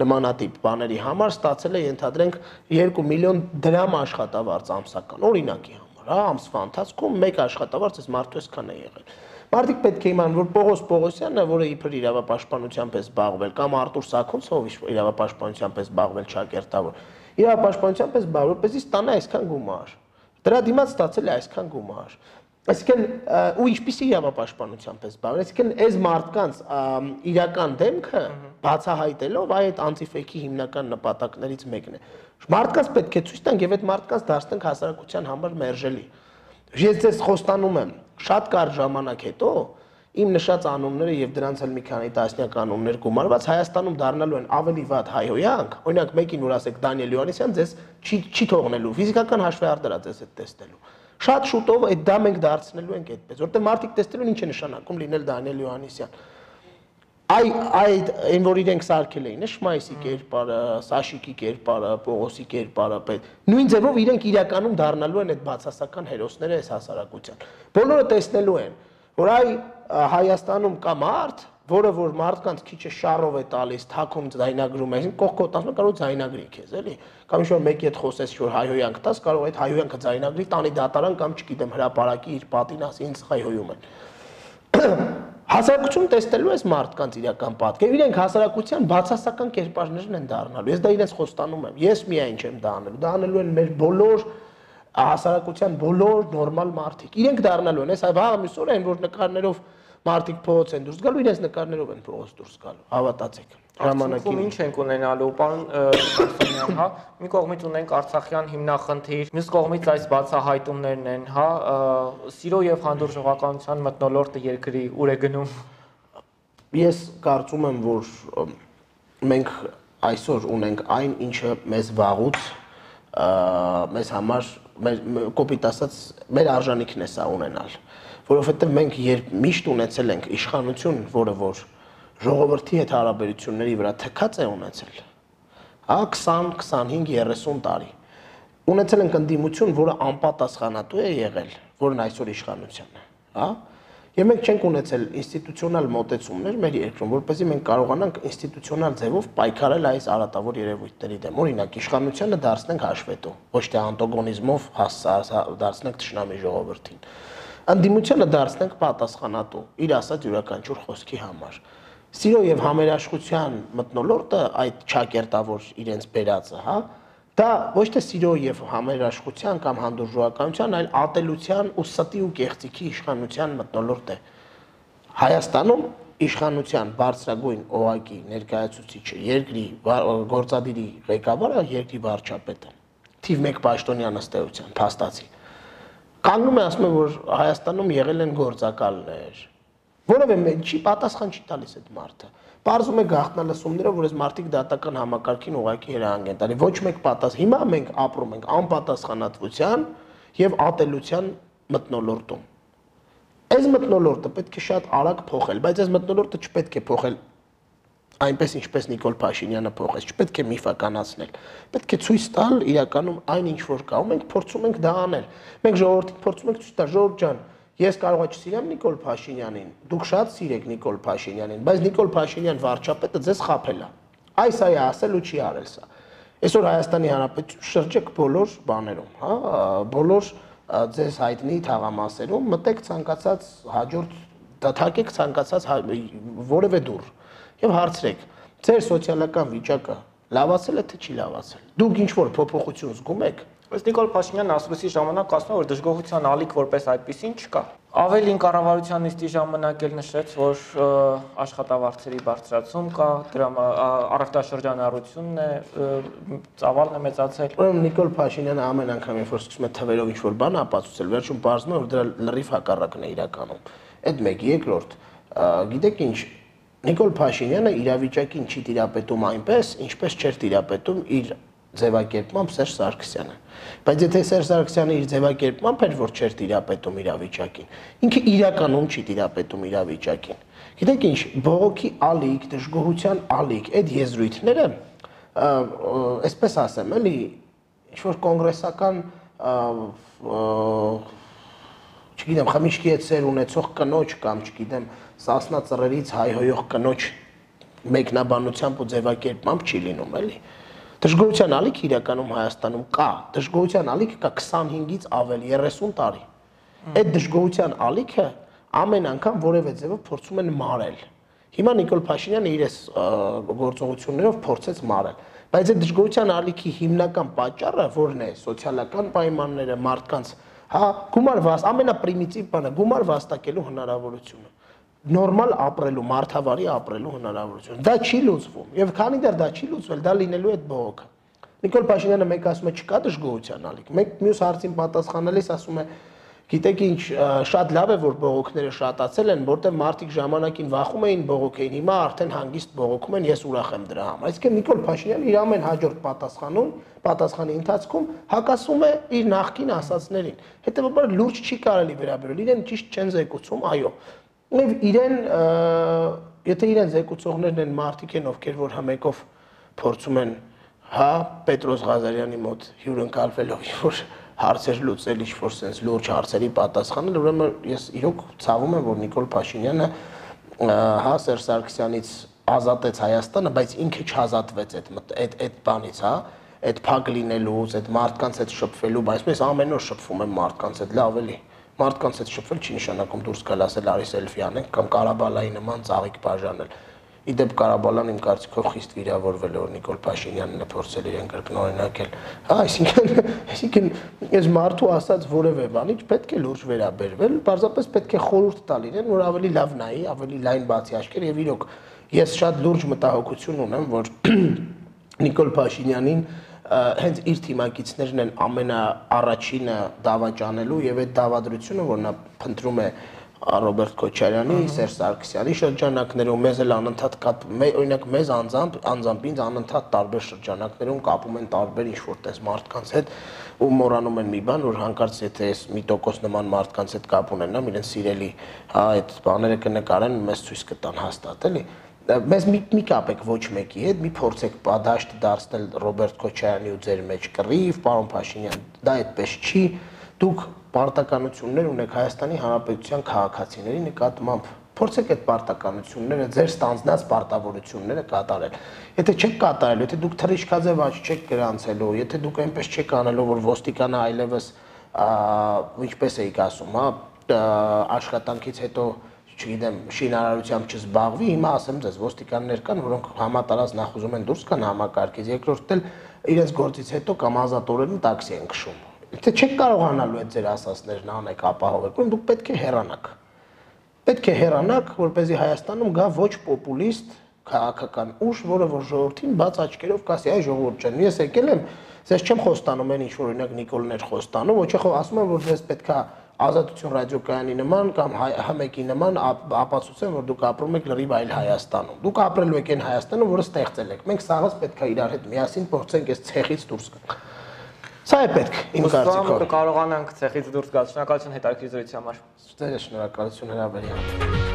S2: նմանատիպ բաների համար ստացել է ենթադրենք 2 միլիոն դրամ աշխատավարձ ամսական, օրինակի համար, հա, ամսվա ընթացքում մեկ աշխատավարձ այս մարդու էսքան է եղել։ Մարդիկ պետք է իմանան, որ Պողոս Պողոսյանը, որը իբր իրավապաշտպանությամբ է զբաղվել, կամ Արտուր Սաքունցով իրավապաշտպանությամբ է զբաղվել ճակերտավոր, իրավապաշտպանությամբ է զբաղվել, որպեսզի ստանա այսքան գումար։ Դրա դիմաց ստացել է այսքան գումար։ Այսինքն ու ինչպիսի իրավապաշտպանությամբ է զբաղվել, այսինքն այս մարդկանց իրական դեմքը բացահայտելով այդ անտիֆեյքի հիմնական նպատակներից մեկն է։ Մարդկանց պետք է ցույց տանք եւ այդ մարդկանց դարձնենք հասարակության համար մերժելի։ Ես ձեզ խոստանում եմ, շատ կարճ ժամանակ հետո իմ նշած անունները եւ դրանց էլ մի քանի տասնյակ անուններ գումարված Հայաստանում դառնալու են ավելի վատ հայհոյանք, օրինակ մեկին որ ասեք Դանիել Յոհաննիսյան, ձեզ չի չի թողնելու, ֆիզիկական հաշվի արդարա ձեզ այդ տեսնելու։ Շատ շուտով այդ դա մենք դարձնելու ենք այդպես, որտեղ մարդիկ տեսնելու ինչ է նշանակում լինել Դանիել Յոհաննիսյան այ այդ այն որ իրենք սարքել էին, Շմայսի կերպարը, Սաշիկի կերպարը, Պողոսի կերպարը, պետ նույն ձևով իրենք իրականում դառնալու են այդ բացասական հերոսները այս հասարակության։ Բոլորը տեսնելու են, որ այ Հայաստանում կա մարդ, որը որ մարդկանց քիչ է շարով է տալիս, թակում ձայնագրում է, կողքոտ ասում կարող ձայնագրի քեզ, էլի։ Կամ ինչ որ մեկի հետ խոսես, որ հայհոյանք տաս, կարող այդ հայհոյանքը ձայնագրի, տանի դատարան կամ չգիտեմ հրաապարակի իր պատին ասի ինձ հայհոյում են հասարակություն տեսնելու այս մարդկանց իրական պատկերը, իրենք հասարակության բացասական կերպարներն են դառնալու։ Ես դա իրենց խոստանում եմ։ Ես միայն չեմ դա անելու, դա անելու են մեր բոլոր հասարակության բոլոր նորմալ մարդիկ։ Իրենք դառնալու են, այս վաղ ամիսօր են, որ նկարներով մարդիկ փողոց են դուրս գալու, իրենց նկարներով են փողոց դուրս գալու։ Հավատացեք
S1: ժամանակին ինչ ենք ունենալու պարոն Սամսոնյան, հա, մի կողմից ունենք Արցախյան հիմնախնդիր, մյուս կողմից այս բացահայտումներն են, հա, սիրո եւ հանդուրժողականության մտնոլորտը երկրի ուր է գնում։
S2: Ես կարծում եմ, որ մենք այսօր ունենք այն, ինչը մեզ վաղուց մեզ համար մեր կոպիտ ասած մեր արժանիքն է սա ունենալ որովհետև մենք երբ միշտ ունեցել ենք իշխանություն, որը որ ժողովրդի հետ հարաբերությունների վրա թքած է ունեցել, հա 20, 25, 30 տարի։ Ունեցել ենք ընդդիմություն, որը անպատասխանատու է եղել, որն այսօր իշխանությունն է, հա։ Եվ մենք չենք ունեցել ինստիտուցիոնալ մոտեցումներ մեր երկրում, որպեսզի մենք կարողանանք ինստիտուցիոնալ ձևով պայքարել այս արատավոր երևույթների դեմ։ Օրինակ, իշխանությունը դարձնենք հաշվետու, ոչ թե անտագոնիզմով դարձնենք ճշնամի ժողովրդին։ Անդիմությունը դարձնենք պատասխանատու իր ասած յուրաքանչյուր խոսքի համար սիրո եւ համերաշխության մտնոլորտը այդ ճակերտավոր իրենց բերածը, հա, դա ոչ թե սիրո եւ համերաշխության կամ հանդուրժողականության, այլ ատելության ու ստի ու կեղծիքի իշխանության մտնոլորտ է։ Հայաստանում իշխանության բարձրագույն օղակի ներկայացուցիչը երկրի գործադիրի ղեկավարը երկրի վարչապետը թիվ 1 պաշտոնյանը ըստեյության փաստացի կանգնում է ասում է որ Հայաստանում եղել են գործակալներ որովե չի պատասխան չի տալիս այդ մարդը։ Պարզում է գաղտնալսումներով, որ այս մարդիկ դատական համակարգին ուղակի հրահանգ են տալի։ Ոչ մեկ պատաս։ Հիմա մենք ապրում ենք անպատասխանատվության եւ ատելության մտնոլորտում։ Այս մտնոլորտը պետք է շատ արագ փոխել, բայց այս մտնոլորտը չպետք է փոխել այնպես ինչպես Նիկոլ Փաշինյանը փոխեց, չպետք է միֆականացնել։ Պետք է ցույց տալ իրականում այն ինչ որ կա, ու մենք փորձում ենք դա անել։ Մենք ժողովրդին փորձում ենք ցույց տալ, ժողովուրդ ջան, ես կարող եմ չսիրեմ Նիկոլ Փաշինյանին, դուք շատ սիրեք Նիկոլ Փաշինյանին, բայց Նիկոլ Փաշինյան վարչապետը ձեզ խափել է։ Այս այ ասել ու չի արել սա։ Այսօր Հայաստանի Հանրապետություն շրջեք բոլոր բաներում, հա, բոլոր ձեզ հայտնի թաղամասերում մտեք ցանկացած հաջորդ դաթակեք ցանկացած հա, որևէ դուր եւ հարցրեք ձեր սոցիալական վիճակը լավացել է թե չի լավացել դուք ինչ որ փոփոխություն զգում եք
S1: Ըստ Նիկոլ Փաշինյանն ասուլիսի ժամանակ ասում որ դժգոհության ալիք որպես այդպեսին չկա։ Ավելին կառավարության նիստի ժամանակ էլ նշեց, որ աշխատավարձերի բարձրացում կա, դրա առևտրաշրջանառությունն է ծավալն է մեծացել։
S2: Ուրեմն Նիկոլ Փաշինյանը ամեն անգամ երբ որ սկսում է թվերով ինչ-որ բան ապացուցել, վերջում բարձում է որ դրա լրիվ հակառակն է իրականում։ Այդ մեկ, երկրորդ, գիտեք ինչ, Նիկոլ Փաշինյանը իրավիճակին չի տիրապետում այնպես, ինչպես չէր տիրապետում իր ձևակերպմամբ Սերժ Սարգսյանը։ Բայց եթե Սերժ Սարգսյանը իր ձևակերպմամբ էր, որ չէր տիրապետում իրավիճակին, ինքը իրականում չի տիրապետում իրավիճակին։ Գիտեք ինչ, բողոքի ալիք, դժգոհության ալիք, այդ եզրույթները, այսպես ասեմ, էլի ինչ որ կոնգրեսական չգիտեմ, խմիչքի հետ սեր ունեցող կնոջ կամ չգիտեմ, սասնա ծռերից հայհոյող կնոջ մեկնաբանությամբ ու ձևակերպմամբ չի լինում, էլի։ Դժգոհության ալիք իրականում Հայաստանում կա։ Դժգոհության ալիքը կա 25-ից ավել 30 տարի։ Այդ դժգոհության ալիքը ամեն անգամ որևէ ձևով փորձում են մարել։ Հիմա Նիկոլ Փաշինյանը իր գործողություններով փորձեց մարել։ Բայց այդ դժգոհության ալիքի հիմնական պատճառը որն է՝ սոցիալական պայմանները, մարդկանց, հա, գումար վաս, ամենապրիմիտիվ բանը, գումար վաստակելու հնարավորությունը նորմալ ապրելու, մարդավարի ապրելու հնարավորություն։ Դա չի լուծվում։ Եվ քանի դեռ դա չի լուծվել, դա լինելու է բողոքը։ Նիկոլ Փաշինյանը մեկ ասում է չկա դժգոհության ալիք։ Մեկ մյուս հարցին պատասխանելիս ասում է Գիտեք ինչ, շատ լավ է որ բողոքները շատացել են, որտեղ մարդիկ ժամանակին վախում էին բողոքեին, հիմա արդեն հանգիստ բողոքում են, ես ուրախ եմ դրա համար։ Այսինքն Նիկոլ Փաշինյանը իր ամեն հաջորդ պատասխանում, պատասխանի ընթացքում հակասում է իր նախկին ասածներին։ Հետևաբար լուրջ չի կարելի վերաբերել, իրեն ճիշտ չեն զեկուցում, այո։ Եվ իրեն եթե իրեն զեկուցողներն են մարդիկ են, ովքեր որ համեկով փորձում են հա Պետրոս Ղազարյանի մոտ հյուրընկալվելով ինչ-որ հարցեր լուծել, ինչ-որ sense լուրջ հարցերի պատասխանել, ուրեմն ես իրոք ցավում եմ, որ Նիկոլ Փաշինյանը հա Սերժ Սարգսյանից ազատեց Հայաստանը, բայց ինքը չազատվեց այդ այդ այդ բանից, հա այդ փակ լինելուց, այդ մարդկանց հետ շփվելու, բայց ես ամեն օր շփվում եմ մարդկանց հետ, լավ էլի մարդկանց հետ շփվել չի նշանակում դուրս գալ ասել արի սելֆի անենք կամ Կարաբալայի նման ծաղիկ բաժանել։ Իդեպ Կարաբալան իմ կարծիքով խիստ վիրավորվել որ Նիկոլ Փաշինյանն է փորձել իրեն կրկնօրինակել։ Հա, այսինքն, այսինքն այս մարդու ասած որևէ բանի պետք է լուրջ վերաբերվել, պարզապես պետք է խորհուրդ տալ իրեն, որ ավելի լավ նայի, ավելի լայն բացի աչքեր եւ իրոք ես շատ լուրջ մտահոգություն ունեմ, որ Նիկոլ Փաշինյանին հենց իր թիմակիցներն են ամենաառաջինը դավաճանելու եւ այդ դավադրությունը, որ նա փնտրում է Ռոբերտ Քոչարյանի, Սերժ Սարգսյանի շրջանակներում մեզ էլ անընդհատ կապ օրինակ մեզ անձամբ անձամբ ինձ անընդհատ տարբեր շրջանակներում կապում են տարբեր ինչ որտես մարդկանց հետ ու մոռանում են մի բան, որ հանկարծ եթե ես մի տոկոս նման մարդկանց հետ կապ ունենամ, իրենց սիրելի, հա, այդ բաները կնկարեն, մեզ ցույց կտան հաստատ, էլի մեզ մի մի կապեք ոչ մեկի հետ, մի փորձեք պատաշտ դարձնել Ռոբերտ Քոչարյանի ու ձեր մեջ կռիվ, պարոն Փաշինյան, դա այդպես չի։ Դուք պարտականություններ ունեք Հայաստանի Հանրապետության քաղաքացիների նկատմամբ։ Փորձեք այդ պարտականությունները, ձեր ստանձնած պարտավորությունները կատարել։ Եթե չեք կատարելու, եթե դուք թրիշկաձև աճ չեք գրանցելու, եթե դուք այնպես չեք անելու, որ ոստիկանը այլևս ինչպես էիք ասում, հա, աշխատանքից հետո չգիտեմ, շինարարությամբ չզբաղվի, հիմա ասեմ ձեզ, ոստիկաններ կան, որոնք համատարած նախուզում են դուրս կան համակարգից, երկրորդն էլ իրենց գործից հետո կամ ազատորեն տաքսի են քշում։ Եթե չեք կարողանալու այդ ձեր ասածներն անեք ապահովել, դուք պետք է հեռանաք։ Պետք է հեռանաք, որպեսզի Հայաստանում գա ոչ պոպուլիստ քաղաքական ուժ, որը որ ժողովրդին բաց աչքերով կասի, այ ժողովուրդ ջան, ես եկել եմ Ձեզ չեմ խոստանում այն ինչ որ օրինակ Նիկոլներ խոստանում, ոչ էլ ասում եմ որ ձեզ պետքա ազատություն ռադիոկայանի նման կամ համեկի նման ապացուցեն որ դուք ապրում եք լրիվ այլ Հայաստանում։ Դուք ապրելու եք այն Հայաստանում, որը ստեղծել եք։ Մենք սաղս պետքա իրար հետ միասին փորձենք այս ցեղից դուրս գալ։ Սա է պետք իմ կարծիքով։
S1: Կարողանանք ցեղից դուրս գալ։ Շնորհակալություն հետաքրքիր զրույցի համար։
S2: Ձեր շնորհակալություն հրավերի համար։